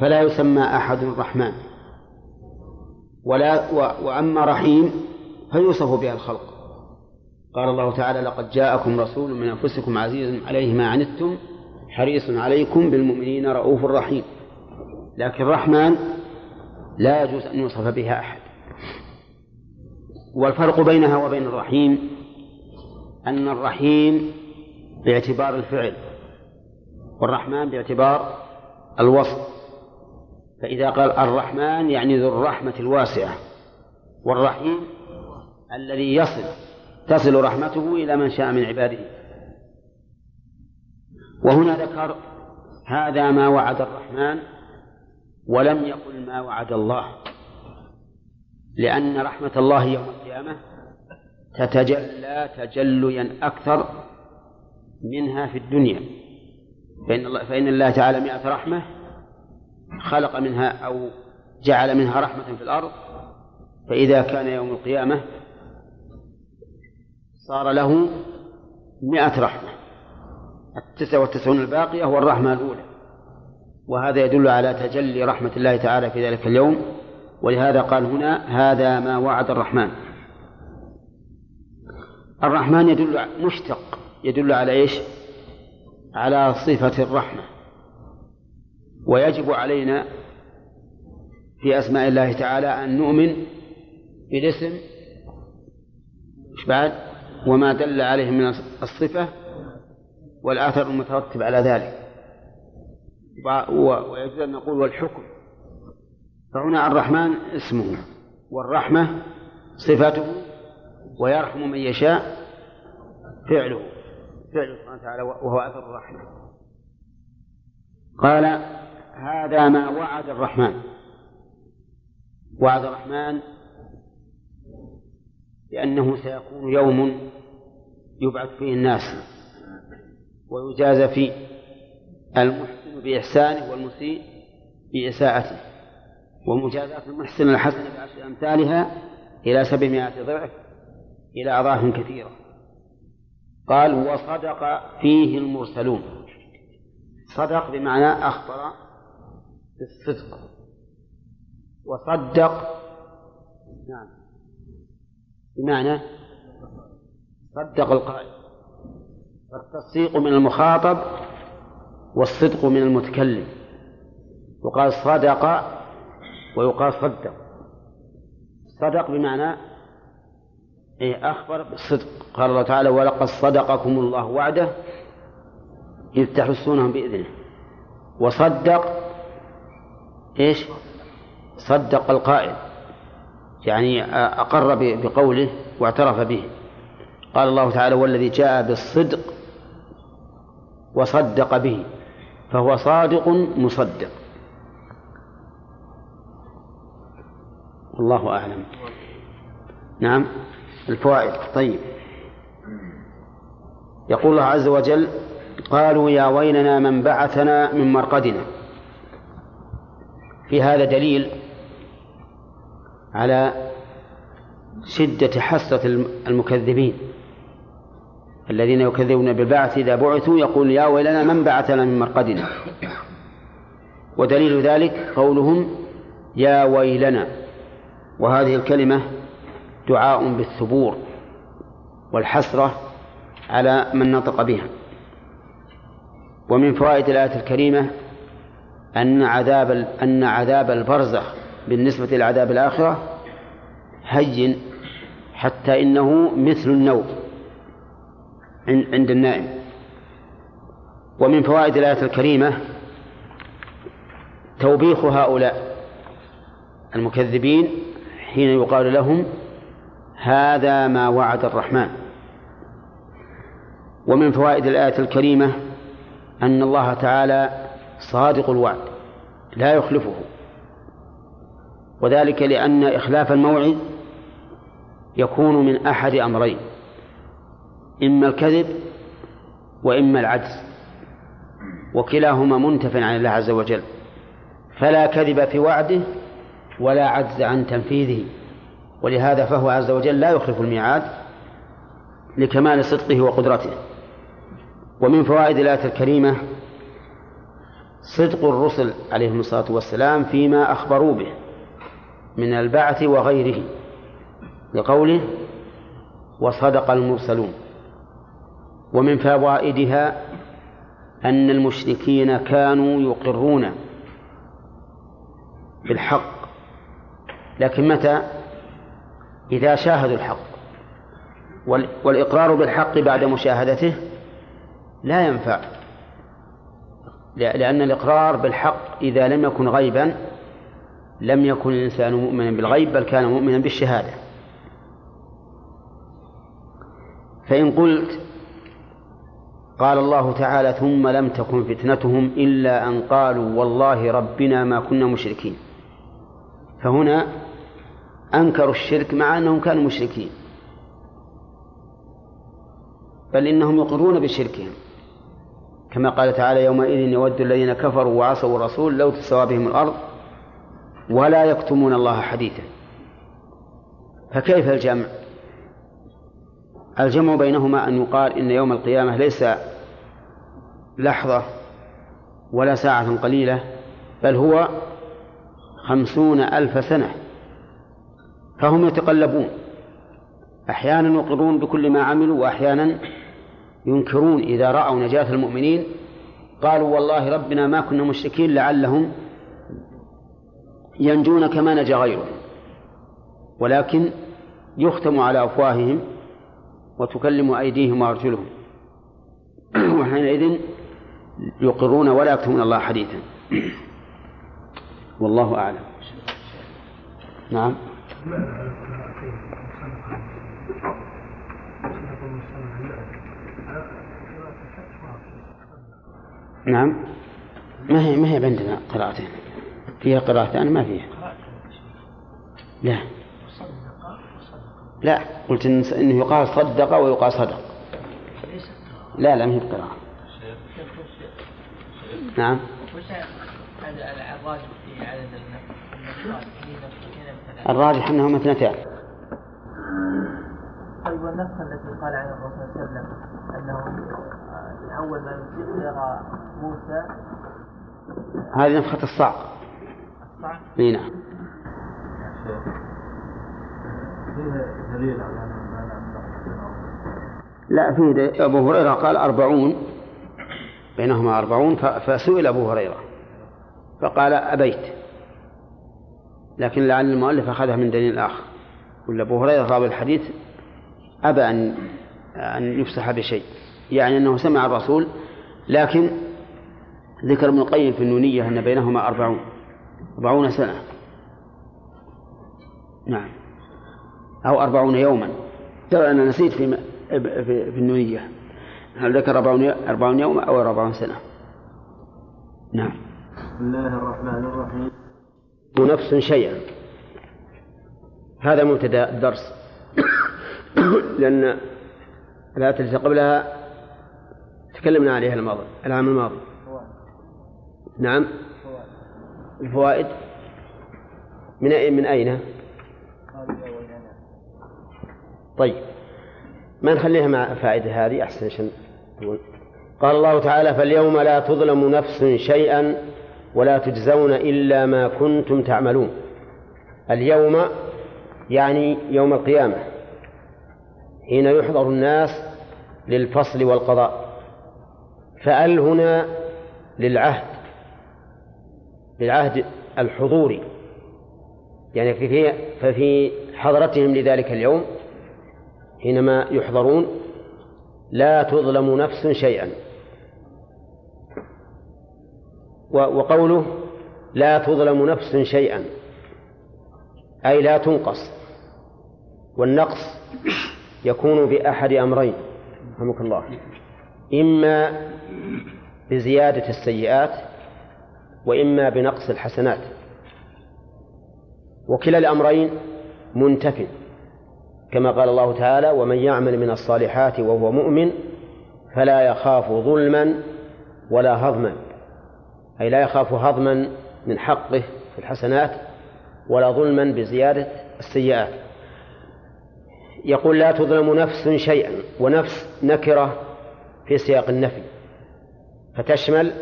فلا يسمى أحد الرحمن ولا وأما رحيم فيوصف بها الخلق. قال الله تعالى لقد جاءكم رسول من أنفسكم عزيز عليه ما عنتم حريص عليكم بالمؤمنين رؤوف رحيم. لكن الرحمن لا يجوز أن يوصف بها أحد. والفرق بينها وبين الرحيم أن الرحيم باعتبار الفعل والرحمن باعتبار الوصف. فإذا قال الرحمن يعني ذو الرحمة الواسعة والرحيم الذي يصل تصل رحمته إلى من شاء من عباده. وهنا ذكر هذا ما وعد الرحمن ولم يقل ما وعد الله لأن رحمة الله يوم القيامة تتجلى تجليا أكثر منها في الدنيا. فإن الله, فإن الله تعالى مئة رحمة خلق منها أو جعل منها رحمة في الأرض. فإذا كان يوم القيامة صار له مئة رحمة التسعة والتسعون الباقية هو الرحمة الأولى. وهذا يدل على تجلي رحمة الله تعالى في ذلك اليوم. ولهذا قال هنا هذا ما وعد الرحمن. الرحمن يدل مشتق. يدل على إيش؟ على صفة الرحمة. ويجب علينا في أسماء الله تعالى أن نؤمن بالاسم. بعد؟ وما دل عليه من الصفة. والآثر المترتب على ذلك. ويجوز أن نقول والحكم. فهنا الرحمن اسمه والرحمة صفته ويرحم من يشاء فعله فعله سبحانه وتعالى وهو أثر الرحمة. قال هذا ما وعد الرحمن. وعد الرحمن لأنه سيكون يوم يبعث فيه الناس ويجازى فيه. المحسن بإحسانه والمسيء بإساءته. ومجازاة المحسن الحسنة بعشر أمثالها إلى سبعمائة ضعف إلى أضعاف كثيرة. قال وصدق فيه المرسلون. صدق بمعنى أخبر بالصدق وصدق نعم بمعنى صدق القائل. فالتصديق من المخاطب والصدق من المتكلم. وقال صدق ويقال صدق. صدق بمعنى إيه أخبر بالصدق. قال الله تعالى ولقد صدقكم الله وعده إذ تحسونهم بإذنه. وصدق إيش؟ صدق القائل. يعني أقر بقوله واعترف به. قال الله تعالى والذي جاء بالصدق وصدق به. فهو صادق مصدق. والله أعلم. نعم الفوائد. طيب. يقول الله عز وجل قالوا يا ويلنا من بعثنا من مرقدنا. في هذا دليل على شدة حسرة المكذبين. الذين يكذبون بالبعث إذا بعثوا يقول يا ويلنا من بعثنا من مرقدنا. ودليل ذلك قولهم يا ويلنا. وهذه الكلمة دعاء بالثبور والحسرة على من نطق بها. ومن فوائد الآية الكريمة أن عذاب أن عذاب البرزخ بالنسبة لعذاب الآخرة هين حتى إنه مثل النوم. عند النائم. ومن فوائد الآية الكريمة توبيخ هؤلاء المكذبين حين يقال لهم هذا ما وعد الرحمن. ومن فوائد الآية الكريمة أن الله تعالى صادق الوعد لا يخلفه. وذلك لأن إخلاف الموعد يكون من أحد أمرين. إما الكذب وإما العجز وكلاهما منتف عن الله عز وجل فلا كذب في وعده ولا عجز عن تنفيذه ولهذا فهو عز وجل لا يخلف الميعاد لكمال صدقه وقدرته. ومن فوائد الآية الكريمة صدق الرسل عليهم الصلاة والسلام فيما أخبروا به من البعث وغيره لقوله وصدق المرسلون ومن فوائدها أن المشركين كانوا يقرون بالحق. لكن متى؟ إذا شاهدوا الحق. والإقرار بالحق بعد مشاهدته لا ينفع لأن الإقرار بالحق إذا لم يكن غيبا لم يكن الإنسان مؤمنا بالغيب بل كان مؤمنا بالشهادة. فإن قلت قال الله تعالى ثم لم تكن فتنتهم إلا أن قالوا والله ربنا ما كنا مشركين. فهنا أنكروا الشرك مع أنهم كانوا مشركين. بل إنهم يقرون بشركهم. كما قال تعالى يومئذ يود الذين كفروا وعصوا الرسول لو تسوى بهم الأرض ولا يكتمون الله حديثا. فكيف الجمع؟ الجمع بينهما أن يقال إن يوم القيامة ليس لحظة ولا ساعة قليلة بل هو خمسون ألف سنة. فهم يتقلبون. أحيانا يقرون بكل ما عملوا وأحيانا ينكرون إذا رأوا نجاة المؤمنين. قالوا والله ربنا ما كنا مشركين لعلهم ينجون كما نجا غيرهم. ولكن يختم على أفواههم وتكلم أيديهم وأرجلهم. وحينئذ يقرون ولا يكتمون الله حديثا. والله أعلم. نعم. نعم. ما هي ما هي عندنا قراءتين؟ فيها قراءتان؟ ما فيها. لا. لا قلت إن إنه يقال صدق ويقال صدق. لا لا ما هي قراءة نعم. الراجح أنهما اثنتان. طيب والنفخه التي قال عنها الرسول صلى الله عليه وسلم أنه أول ما يرى موسى. هذه نفخة الصعق الصعق؟ إي نعم. لا في أبو هريرة قال أربعون بينهما أربعون فسئل أبو هريرة فقال أبيت. لكن لعل المؤلف أخذها من دليل آخر. ولا أبو هريرة راوي الحديث أبى أن أن يفسح بشيء يعني أنه سمع الرسول لكن ذكر ابن القيم في النونية أن بينهما أربعون أربعون سنة. نعم. أو أربعون يوما. ترى أنا نسيت في في النونية. هل ذكر أربعون يوم أو أربعون سنة؟ نعم. بسم الله الرحمن الرحيم. نفس شيئا. هذا مبتدأ الدرس. لأن الآية التي قبلها. تكلمنا عليها الماضي العام الماضي. نعم. الفوائد. من أين من أين؟ طيب. ما نخليها مع فائدة هذه؟ أحسن عشان قال الله تعالى فاليوم لا تظلم نفس شيئا ولا تجزون إلا ما كنتم تعملون. اليوم يعني يوم القيامة حين يحضر الناس للفصل والقضاء. فأل هنا للعهد للعهد الحضوري. يعني في ففي حضرتهم لذلك اليوم. حينما يحضرون لا تظلم نفس شيئا. وقوله لا تظلم نفس شيئا أي لا تنقص. والنقص يكون بأحد أمرين رحمك الله. إما بزيادة السيئات وإما بنقص الحسنات. وكلا الأمرين منتف كما قال الله تعالى ومن يعمل من الصالحات وهو مؤمن فلا يخاف ظلما ولا هضما. أي لا يخاف هضما من حقه في الحسنات ولا ظلما بزيادة السيئات. يقول لا تظلم نفس شيئا ونفس نكرة في سياق النفي فتشمل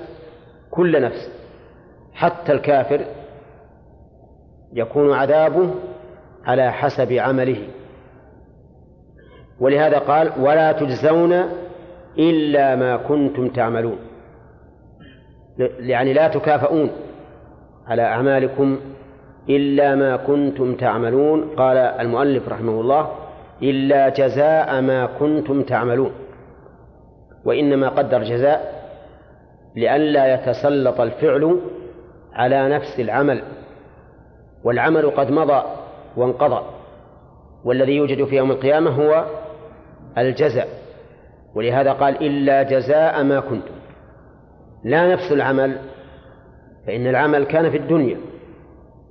كل نفس حتى الكافر يكون عذابه على حسب عمله. ولهذا قال ولا تجزون إلا ما كنتم تعملون. يعني لا تكافؤون على أعمالكم إلا ما كنتم تعملون. قال المؤلف رحمه الله إلا جزاء ما كنتم تعملون وإنما قدر جزاء لئلا يتسلط الفعل على نفس العمل والعمل قد مضى وانقضى والذي يوجد في يوم القيامة هو الجزاء. ولهذا قال إلا جزاء ما كنتم. لا نفس العمل فإن العمل كان في الدنيا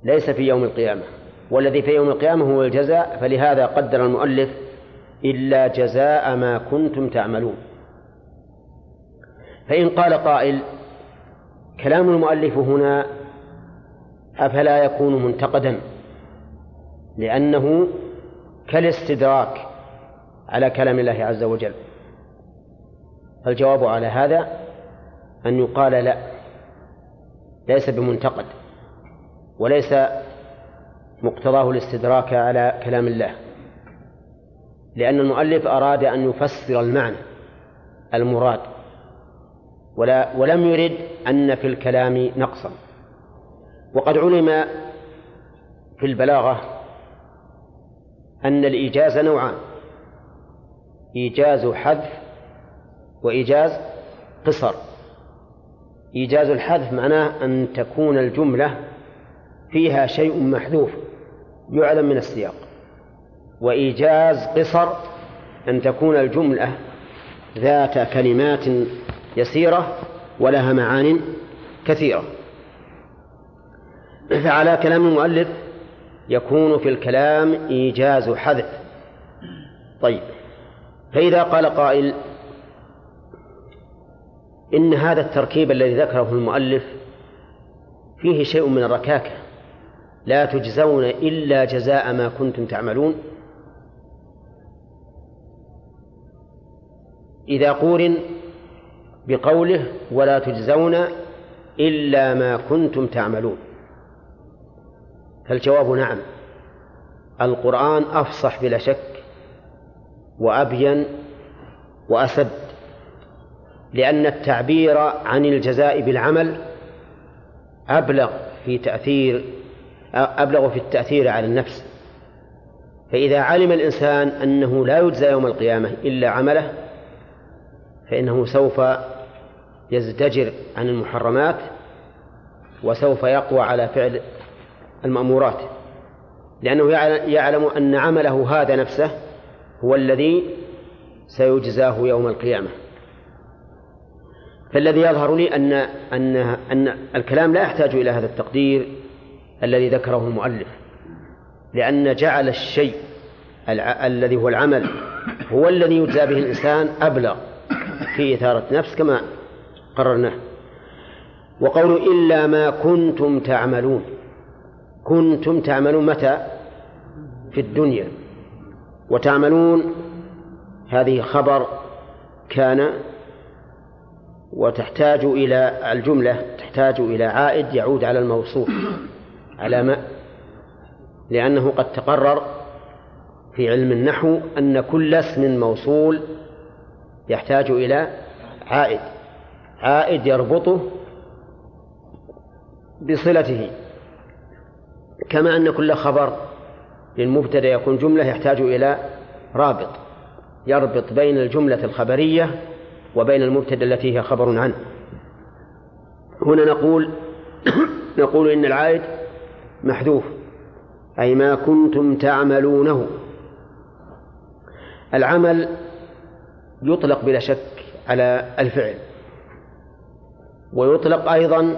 ليس في يوم القيامة. والذي في يوم القيامة هو الجزاء فلهذا قدر المؤلف إلا جزاء ما كنتم تعملون. فإن قال قائل كلام المؤلف هنا أفلا يكون منتقدا لأنه كالاستدراك على كلام الله عز وجل. فالجواب على هذا أن يقال لا ليس بمنتقد وليس مقتضاه الاستدراك على كلام الله لأن المؤلف أراد أن يفسر المعنى المراد ولا ولم يرد أن في الكلام نقصا. وقد علم في البلاغة أن الإيجاز نوعان. إيجاز حذف وإيجاز قصر. إيجاز الحذف معناه أن تكون الجملة فيها شيء محذوف يعلم من السياق. وإيجاز قصر أن تكون الجملة ذات كلمات يسيرة ولها معان كثيرة. فعلى كلام المؤلف يكون في الكلام إيجاز حذف. طيب فإذا قال قائل إن هذا التركيب الذي ذكره المؤلف فيه شيء من الركاكة لا تجزون إلا جزاء ما كنتم تعملون. إذا قورن بقوله ولا تجزون إلا ما كنتم تعملون. فالجواب نعم القرآن أفصح بلا شك وأبين وأسد لأن التعبير عن الجزاء بالعمل أبلغ في تأثير أبلغ في التأثير على النفس. فإذا علم الإنسان أنه لا يجزى يوم القيامة إلا عمله فإنه سوف يزدجر عن المحرمات وسوف يقوى على فعل المأمورات لأنه يعلم أن عمله هذا نفسه هو الذي سيجزاه يوم القيامة. فالذي يظهر لي أن أن أن الكلام لا يحتاج إلى هذا التقدير الذي ذكره المؤلف لأن جعل الشيء الذي هو العمل هو الذي يجزى به الإنسان أبلغ في إثارة نفس كما قررناه. وقول إلا ما كنتم تعملون كنتم تعملون متى؟ في الدنيا. وتعملون هذه خبر كان وتحتاج إلى الجملة تحتاج إلى عائد يعود على الموصوف على ما لأنه قد تقرر في علم النحو أن كل اسم موصول يحتاج إلى عائد عائد يربطه بصلته كما أن كل خبر للمبتدأ يكون جملة يحتاج إلى رابط يربط بين الجملة الخبرية وبين المبتدأ التي هي خبر عنه. هنا نقول نقول إن العائد محذوف أي ما كنتم تعملونه. العمل يطلق بلا شك على الفعل ويطلق أيضا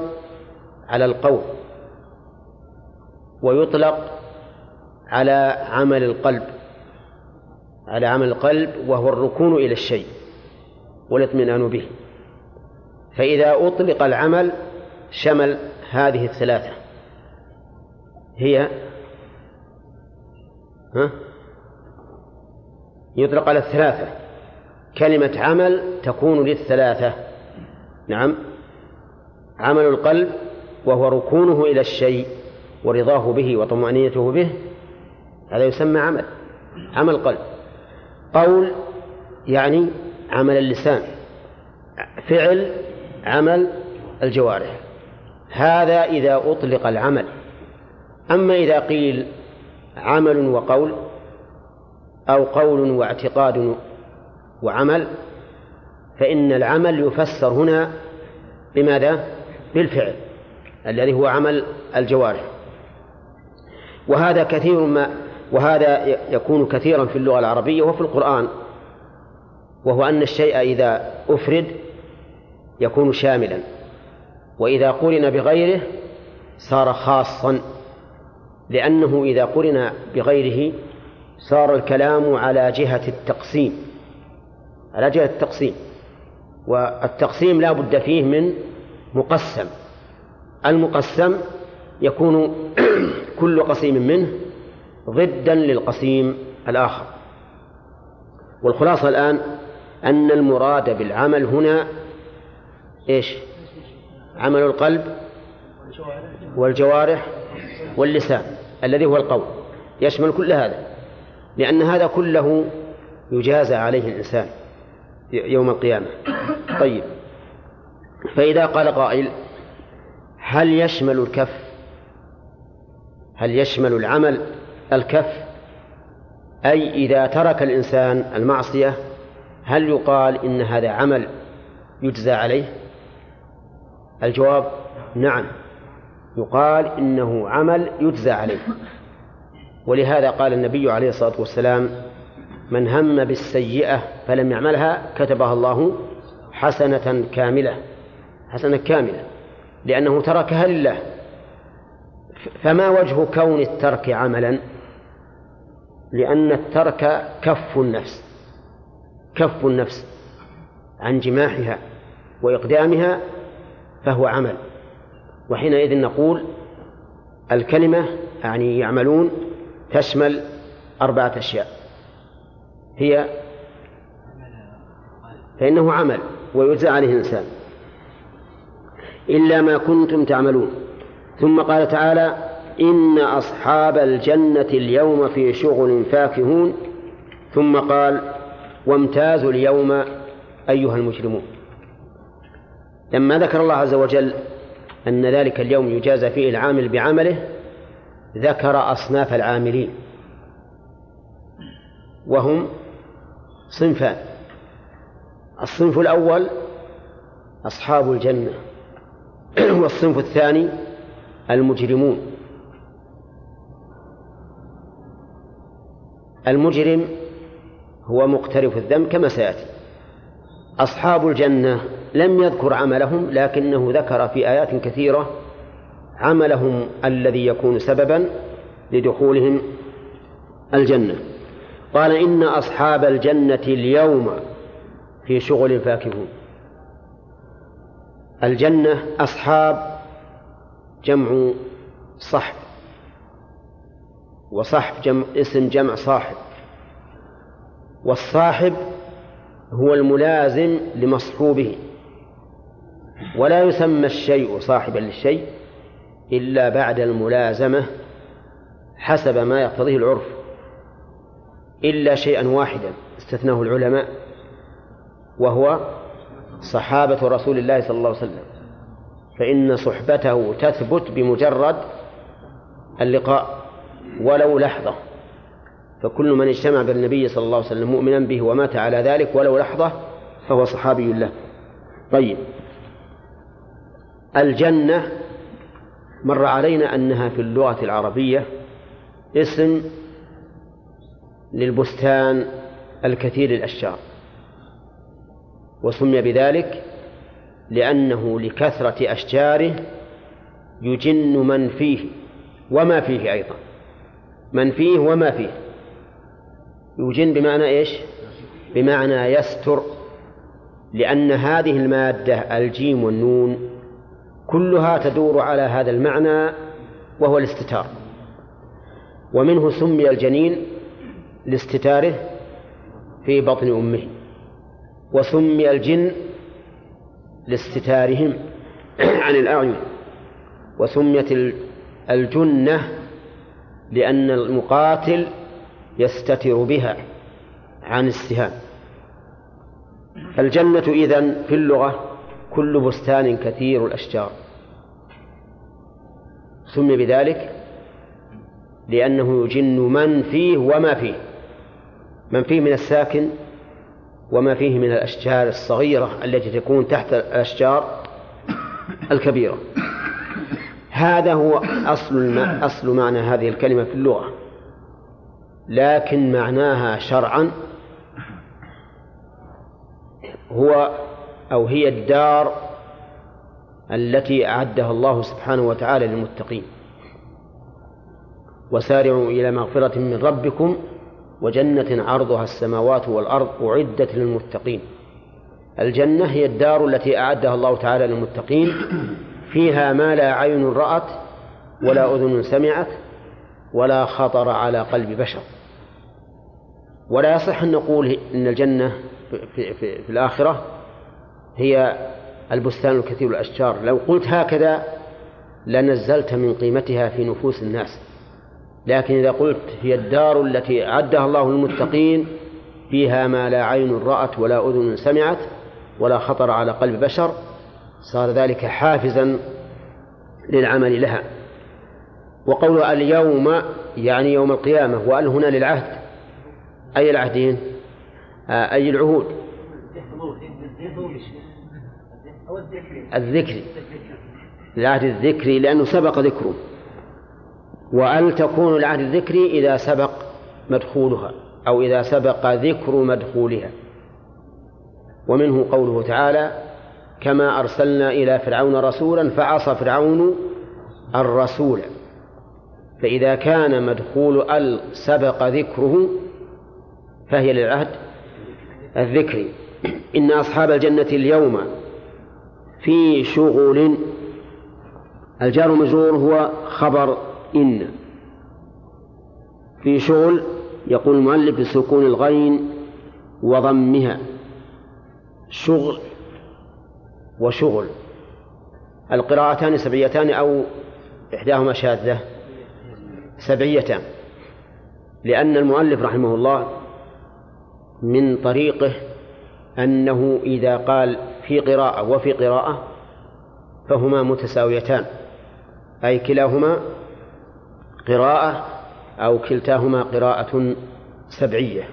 على القول ويطلق على عمل القلب على عمل القلب وهو الركون إلى الشيء والاطمئنان به. فإذا أطلق العمل شمل هذه الثلاثة. هي ها؟ يطلق على الثلاثة. كلمة عمل تكون للثلاثة. نعم. عمل القلب وهو ركونه إلى الشيء ورضاه به وطمأنينته به هذا يسمى عمل عمل قلب. قول يعني عمل اللسان فعل عمل الجوارح. هذا إذا أطلق العمل. أما إذا قيل عمل وقول أو قول واعتقاد وعمل فإن العمل يفسر هنا بماذا؟ بالفعل الذي هو عمل الجوارح. وهذا كثير ما وهذا يكون كثيرا في اللغة العربية وفي القرآن وهو أن الشيء إذا أفرد يكون شاملا. وإذا قرن بغيره صار خاصا لأنه إذا قرن بغيره صار الكلام على جهة التقسيم على جهة التقسيم. والتقسيم لا بد فيه من مقسم. المقسم يكون كل قسيم منه ضدا للقسيم الآخر. والخلاصة الآن أن المراد بالعمل هنا إيش؟ عمل القلب والجوارح واللسان الذي هو القول. يشمل كل هذا لأن هذا كله يجازى عليه الإنسان يوم القيامة. طيب فإذا قال قائل هل يشمل الكف؟ هل يشمل العمل؟ الكف أي إذا ترك الإنسان المعصية هل يقال إن هذا عمل يجزى عليه؟ الجواب نعم يقال إنه عمل يجزى عليه. ولهذا قال النبي عليه الصلاة والسلام من هم بالسيئة فلم يعملها كتبها الله حسنة كاملة. حسنة كاملة لأنه تركها لله. فما وجه كون الترك عملا؟ لأن الترك كف النفس كف النفس عن جماحها وإقدامها فهو عمل. وحينئذ نقول الكلمة يعني يعملون تشمل أربعة أشياء. هي فإنه عمل ويجزى عليه الإنسان. إلا ما كنتم تعملون. ثم قال تعالى إن أصحاب الجنة اليوم في شغل فاكهون. ثم قال وامتازوا اليوم أيها المجرمون. لما ذكر الله عز وجل أن ذلك اليوم يجازى فيه العامل بعمله ذكر أصناف العاملين. وهم صنفان الصنف الأول أصحاب الجنة والصنف الثاني المجرمون. المجرم هو مقترف الذنب كما سيأتي. أصحاب الجنة لم يذكر عملهم لكنه ذكر في آيات كثيرة عملهم الذي يكون سببا لدخولهم الجنة. قال إن أصحاب الجنة اليوم في شغل فاكهون. الجنة أصحاب جمع صحب. وصحب جمع اسم جمع صاحب. والصاحب هو الملازم لمصحوبه. ولا يسمى الشيء صاحبا للشيء إلا بعد الملازمة حسب ما يقتضيه العرف. إلا شيئا واحدا استثناه العلماء وهو صحابة رسول الله صلى الله عليه وسلم. فإن صحبته تثبت بمجرد اللقاء. ولو لحظة. فكل من اجتمع بالنبي صلى الله عليه وسلم مؤمنا به ومات على ذلك ولو لحظة فهو صحابي له. طيب. الجنة مر علينا أنها في اللغة العربية اسم للبستان الكثير الأشجار وسمي بذلك لأنه لكثرة أشجاره يجن من فيه وما فيه أيضا. من فيه وما فيه. يجن بمعنى إيش؟ بمعنى يستر لأن هذه المادة الجيم والنون كلها تدور على هذا المعنى وهو الاستتار. ومنه سمي الجنين لاستتاره في بطن أمه وسمي الجن لاستتارهم عن الأعين وسميت الجنة لأن المقاتل يستتر بها عن السهام. الجنة إذن في اللغة كل بستان كثير الأشجار. سمي بذلك لأنه يجن من فيه وما فيه من فيه من الساكن وما فيه من الأشجار الصغيرة التي تكون تحت الأشجار الكبيرة. هذا هو أصل أصل معنى هذه الكلمة في اللغة. لكن معناها شرعا هو أو هي الدار التي أعدها الله سبحانه وتعالى للمتقين. وسارعوا إلى مغفرة من ربكم وجنة عرضها السماوات والأرض أعدت للمتقين. الجنة هي الدار التي أعدها الله تعالى للمتقين. فيها ما لا عين رأت ولا أذن سمعت ولا خطر على قلب بشر. ولا يصح أن نقول إن الجنة في, في, في الآخرة هي البستان الكثير الأشجار. لو قلت هكذا لنزلت من قيمتها في نفوس الناس. لكن إذا قلت هي الدار التي أعدها الله للمتقين فيها ما لا عين رأت ولا أذن سمعت ولا خطر على قلب بشر صار ذلك حافزا للعمل لها. وقول اليوم يعني يوم القيامة وأل هنا للعهد؟ أي العهدين؟ آه، أي العهود؟ الذكري العهد الذكري لأنه سبق ذكره. وأل تكون العهد الذكري إذا سبق مدخولها أو إذا سبق ذكر مدخولها؟ ومنه قوله تعالى كما أرسلنا إلى فرعون رسولا فعصى فرعون الرسول. فإذا كان مدخول أل سبق ذكره فهي للعهد الذكري إن أصحاب الجنة اليوم في شغل. الجار المجرور هو خبر إن. في شغل يقول المؤلف بسكون الغين وضمها. شغل وشغل. القراءتان سبعيتان أو إحداهما شاذة. سبعيتان. لأن المؤلف رحمه الله من طريقه أنه إذا قال في قراءة وفي قراءة فهما متساويتان. أي كلاهما قراءة أو كلتاهما قراءة سبعية.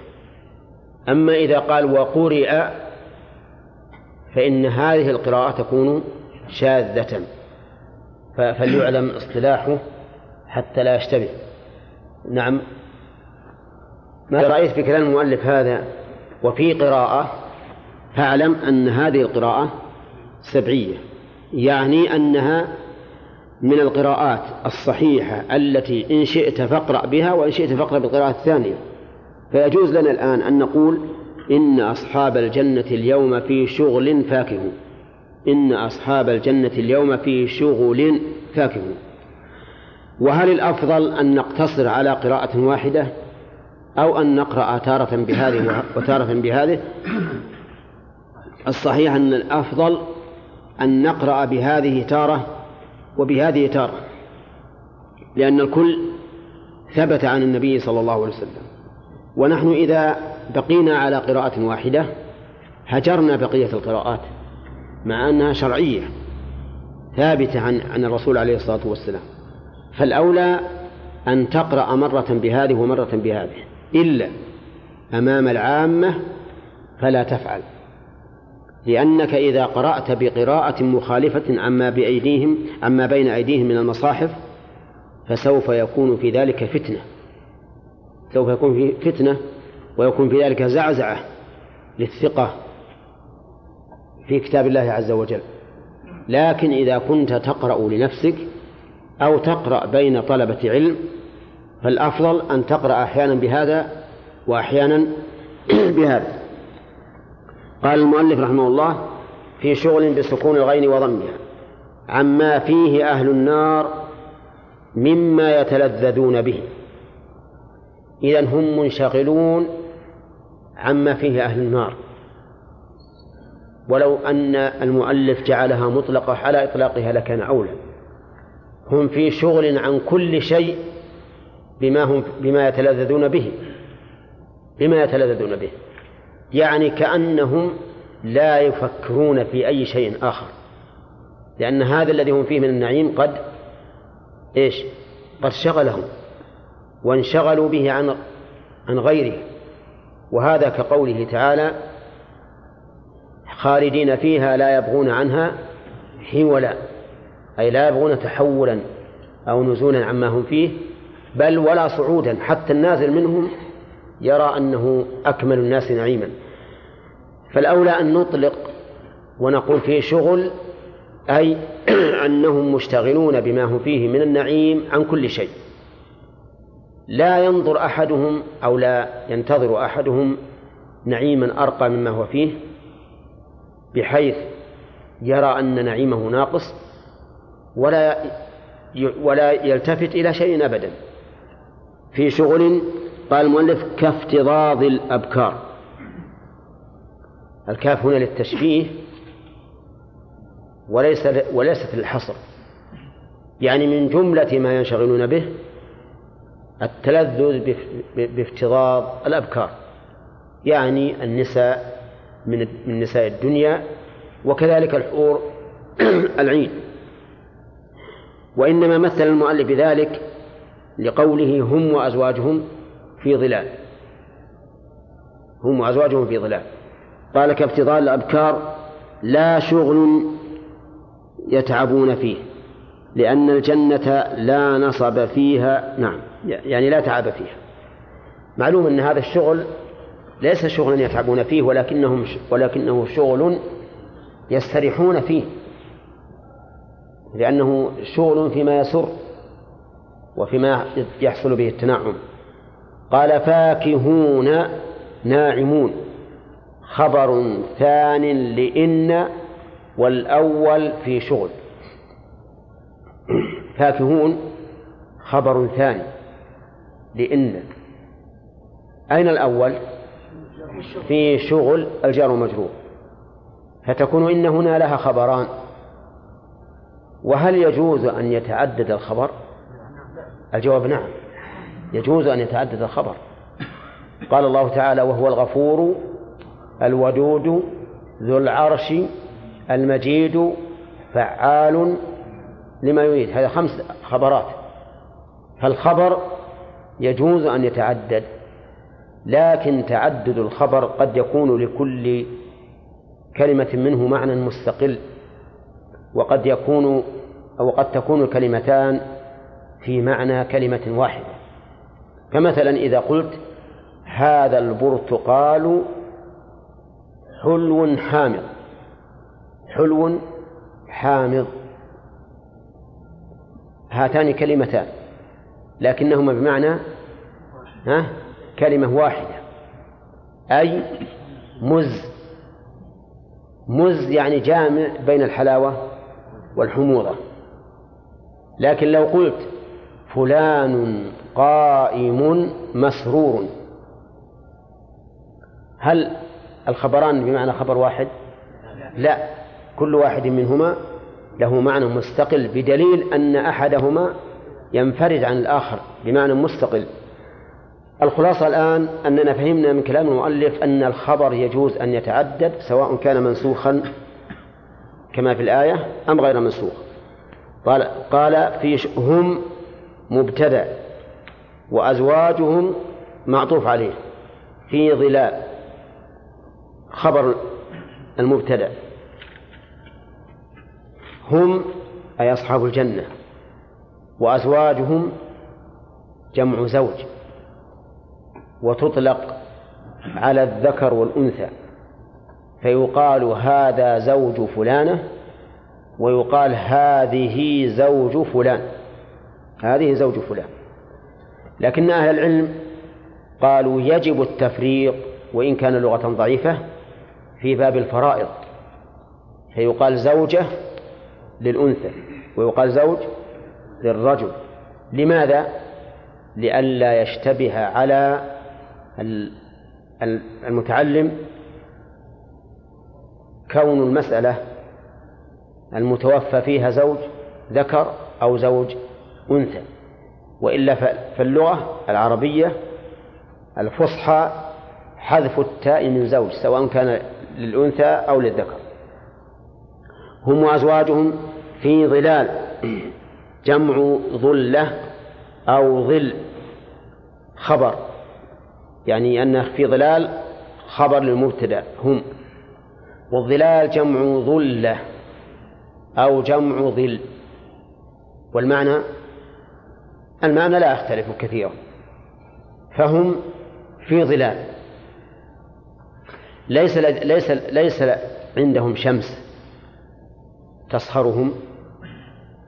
أما إذا قال وقرئ فإن هذه القراءة تكون شاذة. فليعلم اصطلاحه حتى لا يشتبه. نعم. ما رأيت في كلام المؤلف هذا؟ وفي قراءة فاعلم أن هذه القراءة سبعية. يعني أنها من القراءات الصحيحة التي إن شئت فاقرأ بها وإن شئت فاقرأ بالقراءة الثانية. فيجوز لنا الآن أن نقول إن أصحاب الجنة اليوم في شغل فاكهون. إن أصحاب الجنة اليوم في شغل فاكهون. وهل الأفضل أن نقتصر على قراءة واحدة أو أن نقرأ تارة بهذه وتارة بهذه؟ الصحيح أن الأفضل أن نقرأ بهذه تارة وبهذه تارة لأن الكل ثبت عن النبي صلى الله عليه وسلم. ونحن إذا بقينا على قراءة واحدة هجرنا بقية القراءات مع أنها شرعية ثابتة عن عن الرسول عليه الصلاة والسلام. فالأولى أن تقرأ مرة بهذه ومرة بهذه إلا أمام العامة فلا تفعل. لأنك إذا قرأت بقراءة مخالفة عما بأيديهم عما بين أيديهم من المصاحف فسوف يكون في ذلك فتنة. سوف يكون في فتنة ويكون في ذلك زعزعة للثقة في كتاب الله عز وجل. لكن إذا كنت تقرأ لنفسك أو تقرأ بين طلبة علم فالأفضل أن تقرأ أحيانا بهذا وأحيانا بهذا. قال المؤلف رحمه الله في شغل بسكون الغين وضمها عما فيه أهل النار مما يتلذذون به. إذا هم منشغلون عما فيه أهل النار. ولو أن المؤلف جعلها مطلقة على إطلاقها لكان أولى. هم في شغل عن كل شيء بما هم بما يتلذذون به. بما يتلذذون به. يعني كأنهم لا يفكرون في أي شيء آخر. لأن هذا الذي هم فيه من النعيم قد إيش؟ قد شغلهم. وانشغلوا به عن عن غيره. وهذا كقوله تعالى خالدين فيها لا يبغون عنها حولا أي لا يبغون تحولا أو نزولا عما هم فيه بل ولا صعودا حتى النازل منهم يرى أنه أكمل الناس نعيما. فالأولى أن نطلق ونقول فيه شغل أي أنهم مشتغلون بما هم فيه من النعيم عن كل شيء. لا ينظر أحدهم أو لا ينتظر أحدهم نعيما أرقى مما هو فيه بحيث يرى أن نعيمه ناقص ولا ولا يلتفت إلى شيء أبدا. في شغل قال المؤلف كافتضاض الأبكار. الكاف هنا للتشبيه وليس وليست للحصر يعني من جملة ما ينشغلون به التلذذ بافتضاض الأبكار يعني النساء من من نساء الدنيا وكذلك الحور العين. وإنما مثل المؤلف بذلك لقوله هم وأزواجهم في ظلال. هم وأزواجهم في ظلال. قال كابتضال الأبكار لا شغل يتعبون فيه. لأن الجنة لا نصب فيها نعم يعني لا تعب فيها. معلوم أن هذا الشغل ليس شغلا يتعبون فيه ولكنهم ولكنه شغل يستريحون فيه. لأنه شغل فيما يسر وفيما يحصل به التنعم. قال فاكهون ناعمون. خبر ثان لإن والأول في شغل. فاكهون خبر ثاني لإن أين الأول؟ في شغل الجار مجرور. فتكون إن هنا لها خبران. وهل يجوز أن يتعدد الخبر؟ الجواب نعم. يجوز أن يتعدد الخبر. قال الله تعالى وهو الغفور الودود ذو العرش المجيد فعال لما يريد. هذا خمس خبرات. فالخبر يجوز أن يتعدد لكن تعدد الخبر قد يكون لكل كلمة منه معنى مستقل وقد يكون أو قد تكون الكلمتان في معنى كلمة واحدة. فمثلا إذا قلت هذا البرتقال حلو حامض حلو حامض. هاتان كلمتان لكنهما بمعنى ها؟ كلمة واحدة. أي مز مز يعني جامع بين الحلاوة والحموضة. لكن لو قلت فلان قائم مسرور هل الخبران بمعنى خبر واحد؟ لا كل واحد منهما له معنى مستقل بدليل أن أحدهما ينفرد عن الآخر بمعنى مستقل. الخلاصة الآن أننا فهمنا من كلام المؤلف أن الخبر يجوز أن يتعدد سواء كان منسوخا كما في الآية أم غير منسوخ. قال قال في هم مبتدأ وأزواجهم معطوف عليه في ظلال خبر المبتدأ. هم أي أصحاب الجنة وأزواجهم جمع زوج وتطلق على الذكر والأنثى فيقال هذا زوج فلانة ويقال هذه زوج فلان هذه زوج فلان. لكن أهل العلم قالوا يجب التفريق وإن كان لغة ضعيفة في باب الفرائض. فيقال زوجة للأنثى ويقال زوج للرجل. لماذا؟ لئلا يشتبه على المتعلم كون المسألة المتوفى فيها زوج ذكر أو زوج أنثى. وإلا فاللغة العربية الفصحى حذف التاء من زوج سواء كان للأنثى أو للذكر. هم وأزواجهم في ظلال جمع ظلة أو ظل خبر يعني أن في ظلال خبر للمبتدأ هم. والظلال جمع ظلة أو جمع ظل. والمعنى؟ المعنى لا يختلف كثيرا. فهم في ظلال. ليس ليس ليس عندهم شمس تصهرهم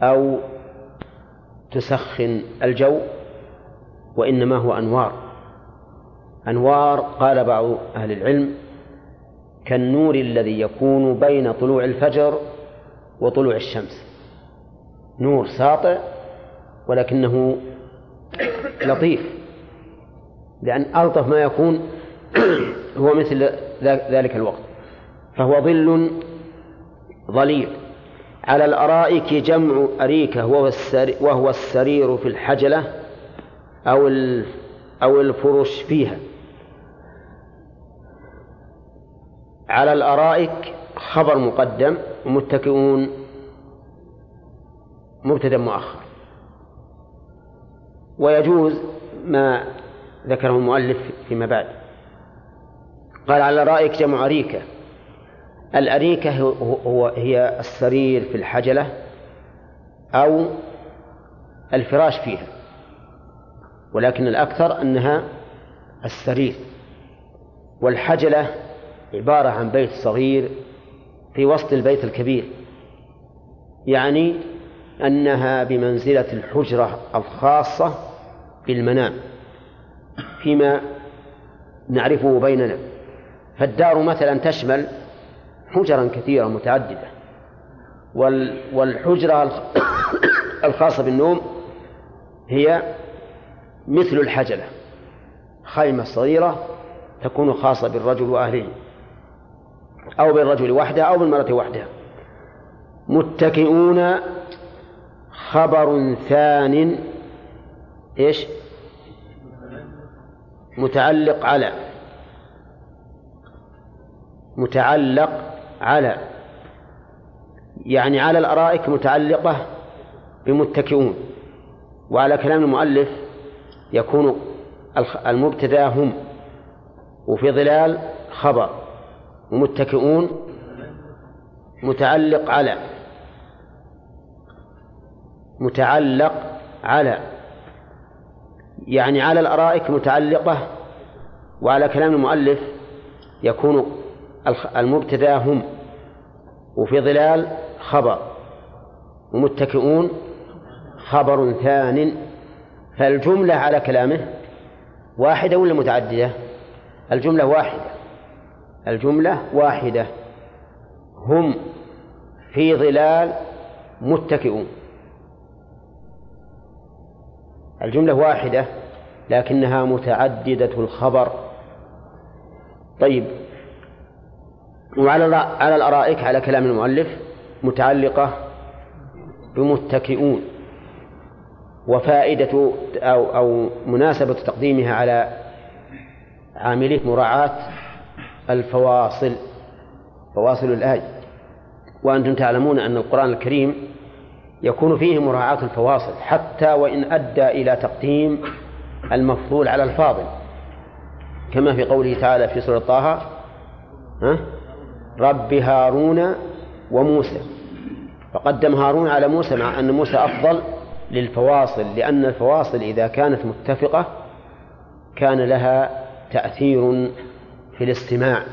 أو تسخن الجو وإنما هو أنوار. أنوار قال بعض أهل العلم كالنور الذي يكون بين طلوع الفجر وطلوع الشمس. نور ساطع ولكنه لطيف لأن ألطف ما يكون هو مثل ذلك الوقت فهو ظل ظليل. على الأرائك جمع أريكة وهو السرير في الحجلة أو أو الفرش فيها. على الأرائك خبر مقدم ومتكئون مبتدأ مؤخر. ويجوز ما ذكره المؤلف فيما بعد. قال على الأرائك جمع أريكة الأريكة هو هي السرير في الحجلة أو الفراش فيها ولكن الأكثر أنها السرير. والحجلة عبارة عن بيت صغير في وسط البيت الكبير يعني أنها بمنزلة الحجرة الخاصة بالمنام فيما نعرفه بيننا فالدار مثلا تشمل حجرا كثيرة متعددة. والحجرة الخاصة بالنوم هي مثل الحجلة. خيمة صغيرة تكون خاصة بالرجل وأهله أو بالرجل وحده أو بالمرأة وحدها. متكئون خبر ثان إيش؟ متعلق على متعلق على يعني على الأرائك متعلقة بمتكئون وعلى كلام المؤلف يكون المبتدا هم وفي ظلال خبر ومتكئون متعلق على متعلق على يعني على الأرائك متعلقة وعلى كلام المؤلف يكون المبتدأ هم وفي ظلال خبر ومتكئون خبر ثان فالجملة على كلامه واحدة ولا متعددة؟ الجملة واحدة الجملة واحدة. هم في ظلال متكئون. الجملة واحدة لكنها متعددة الخبر. طيب وعلى على الأرائك على كلام المؤلف متعلقة بمتكئون وفائدة أو أو مناسبة تقديمها على عامله مراعاة الفواصل فواصل الآية وأنتم تعلمون أن القرآن الكريم يكون فيه مراعاة الفواصل حتى وإن أدى إلى تقديم المفضول على الفاضل. كما في قوله تعالى في سورة طه ها؟ رب هارون وموسى. فقدم هارون على موسى مع أن موسى أفضل للفواصل لأن الفواصل إذا كانت متفقة كان لها تأثير في الاستماع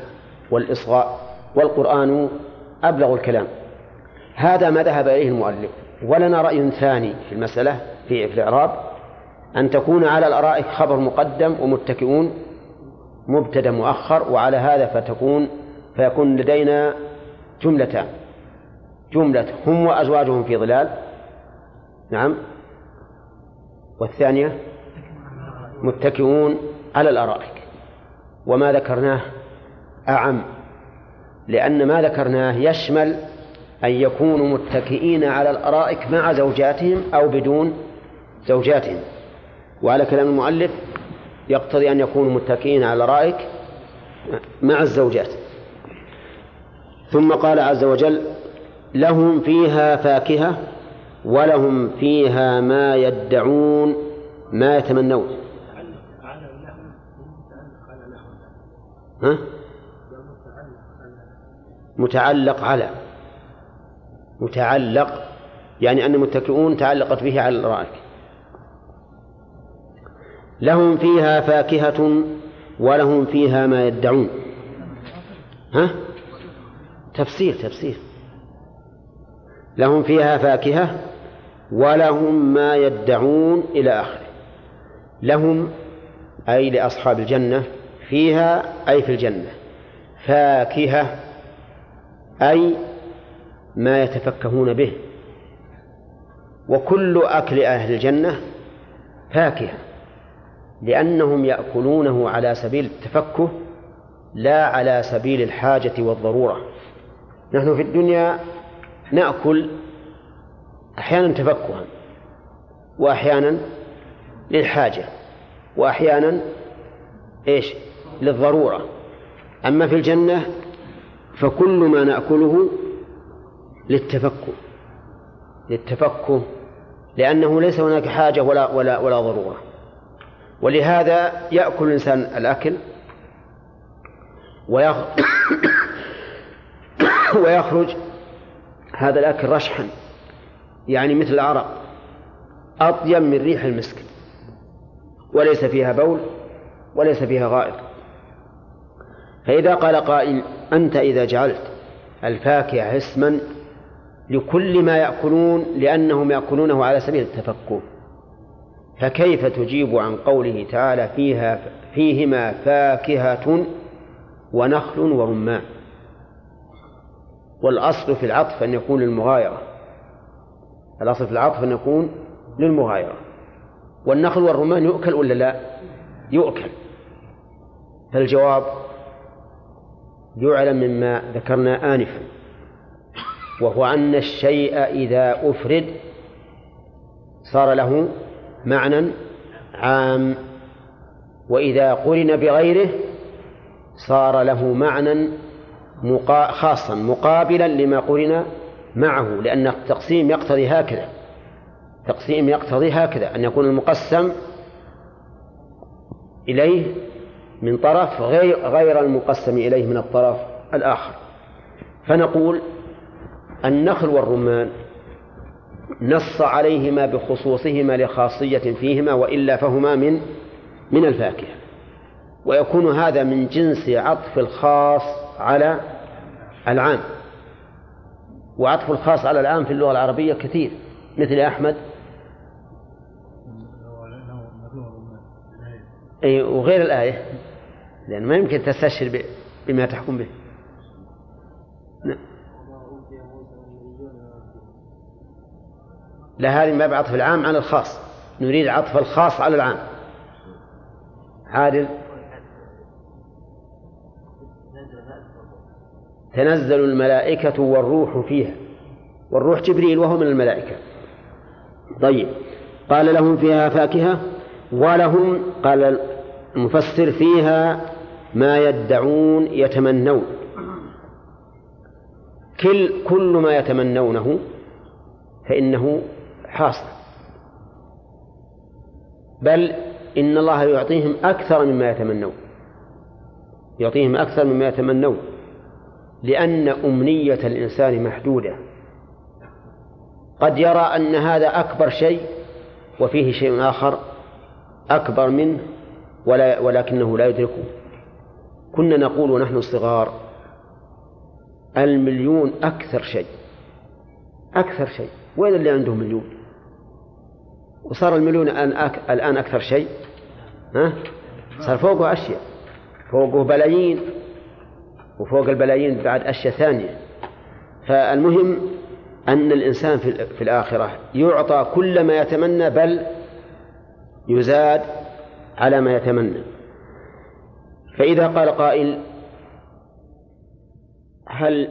والإصغاء والقرآن أبلغ الكلام. هذا ما ذهب إليه المؤلف. ولنا رأي ثاني في المسألة في الإعراب أن تكون على الأرائك خبر مقدم ومتكئون مبتدأ مؤخر وعلى هذا فتكون فيكون لدينا جملتان. جملة هم وأزواجهم في ظلال. نعم. والثانية متكئون على الأرائك. وما ذكرناه أعم لأن ما ذكرناه يشمل أن يكونوا متكئين على الأرائك مع زوجاتهم أو بدون زوجاتهم. وعلى كلام المؤلف يقتضي أن يكونوا متكئين على الأرائك مع الزوجات. ثم قال عز وجل لهم فيها فاكهة ولهم فيها ما يدعون ما يتمنون. ها؟ متعلق على متعلق يعني أن المتكئون تعلقت به على الأرائك. لهم فيها فاكهة ولهم فيها ما يدعون. ها؟ تفسير تفسير. لهم فيها فاكهة ولهم ما يدعون إلى آخره. لهم أي لأصحاب الجنة فيها أي في الجنة فاكهة أي ما يتفكهون به. وكل أكل أهل الجنة فاكهة لأنهم يأكلونه على سبيل التفكه لا على سبيل الحاجة والضرورة. نحن في الدنيا نأكل أحيانا تفكها وأحيانا للحاجة وأحيانا إيش؟ للضرورة. أما في الجنة فكل ما نأكله للتفكه للتفكه لأنه ليس هناك حاجة ولا ولا ولا ضرورة. ولهذا يأكل الإنسان الأكل ويخرج هذا الأكل رشحا يعني مثل العرق أطيب من ريح المسك وليس فيها بول وليس فيها غائط. فإذا قال قائل أنت إذا جعلت الفاكهة اسما لكل ما يأكلون لأنهم يأكلونه على سبيل التفكه فكيف تجيب عن قوله تعالى فيها فيهما فاكهة ونخل ورمان؟ والأصل في العطف أن يكون للمغايرة. الأصل في العطف أن يكون للمغايرة. والنخل والرمان يؤكل ولا لا؟ يؤكل. فالجواب يعلم مما ذكرنا آنفا وهو أن الشيء إذا أفرد صار له معنى عام وإذا قرن بغيره صار له معنى خاصا مقابلا لما قرن معه لأن التقسيم يقتضي هكذا. تقسيم يقتضي هكذا أن يكون المقسم إليه من طرف غير غير المقسم إليه من الطرف الآخر. فنقول النخل والرمان نص عليهما بخصوصهما لخاصية فيهما وإلا فهما من من الفاكهة. ويكون هذا من جنس عطف الخاص على العام. وعطف الخاص على العام في اللغة العربية كثير مثل أحمد. أي وغير الآية لأن ما يمكن تستشهر بما تحكم به. نعم. لا هذه ما بعطف العام على الخاص. نريد عطف الخاص على العام. عادل. تنزل الملائكة والروح فيها والروح جبريل وهو من الملائكة. طيب قال لهم فيها فاكهة؟ ولهم قال المفسر فيها ما يدعون يتمنون. كل كل ما يتمنونه فإنه حاصل. بل إن الله يعطيهم أكثر مما يتمنون. يعطيهم أكثر مما يتمنون. لأن أمنية الإنسان محدودة. قد يرى أن هذا أكبر شيء وفيه شيء آخر أكبر منه ولا ولكنه لا يدركه. كنا نقول ونحن صغار المليون أكثر شيء. أكثر شيء. وين اللي عنده مليون؟ وصار المليون الآن الآن أكثر شيء؟ ها؟ صار فوقه أشياء. فوقه بلايين. وفوق البلايين بعد أشياء ثانية. فالمهم أن الإنسان في الآخرة يعطى كل ما يتمنى بل يزاد على ما يتمنى. فإذا قال قائل هل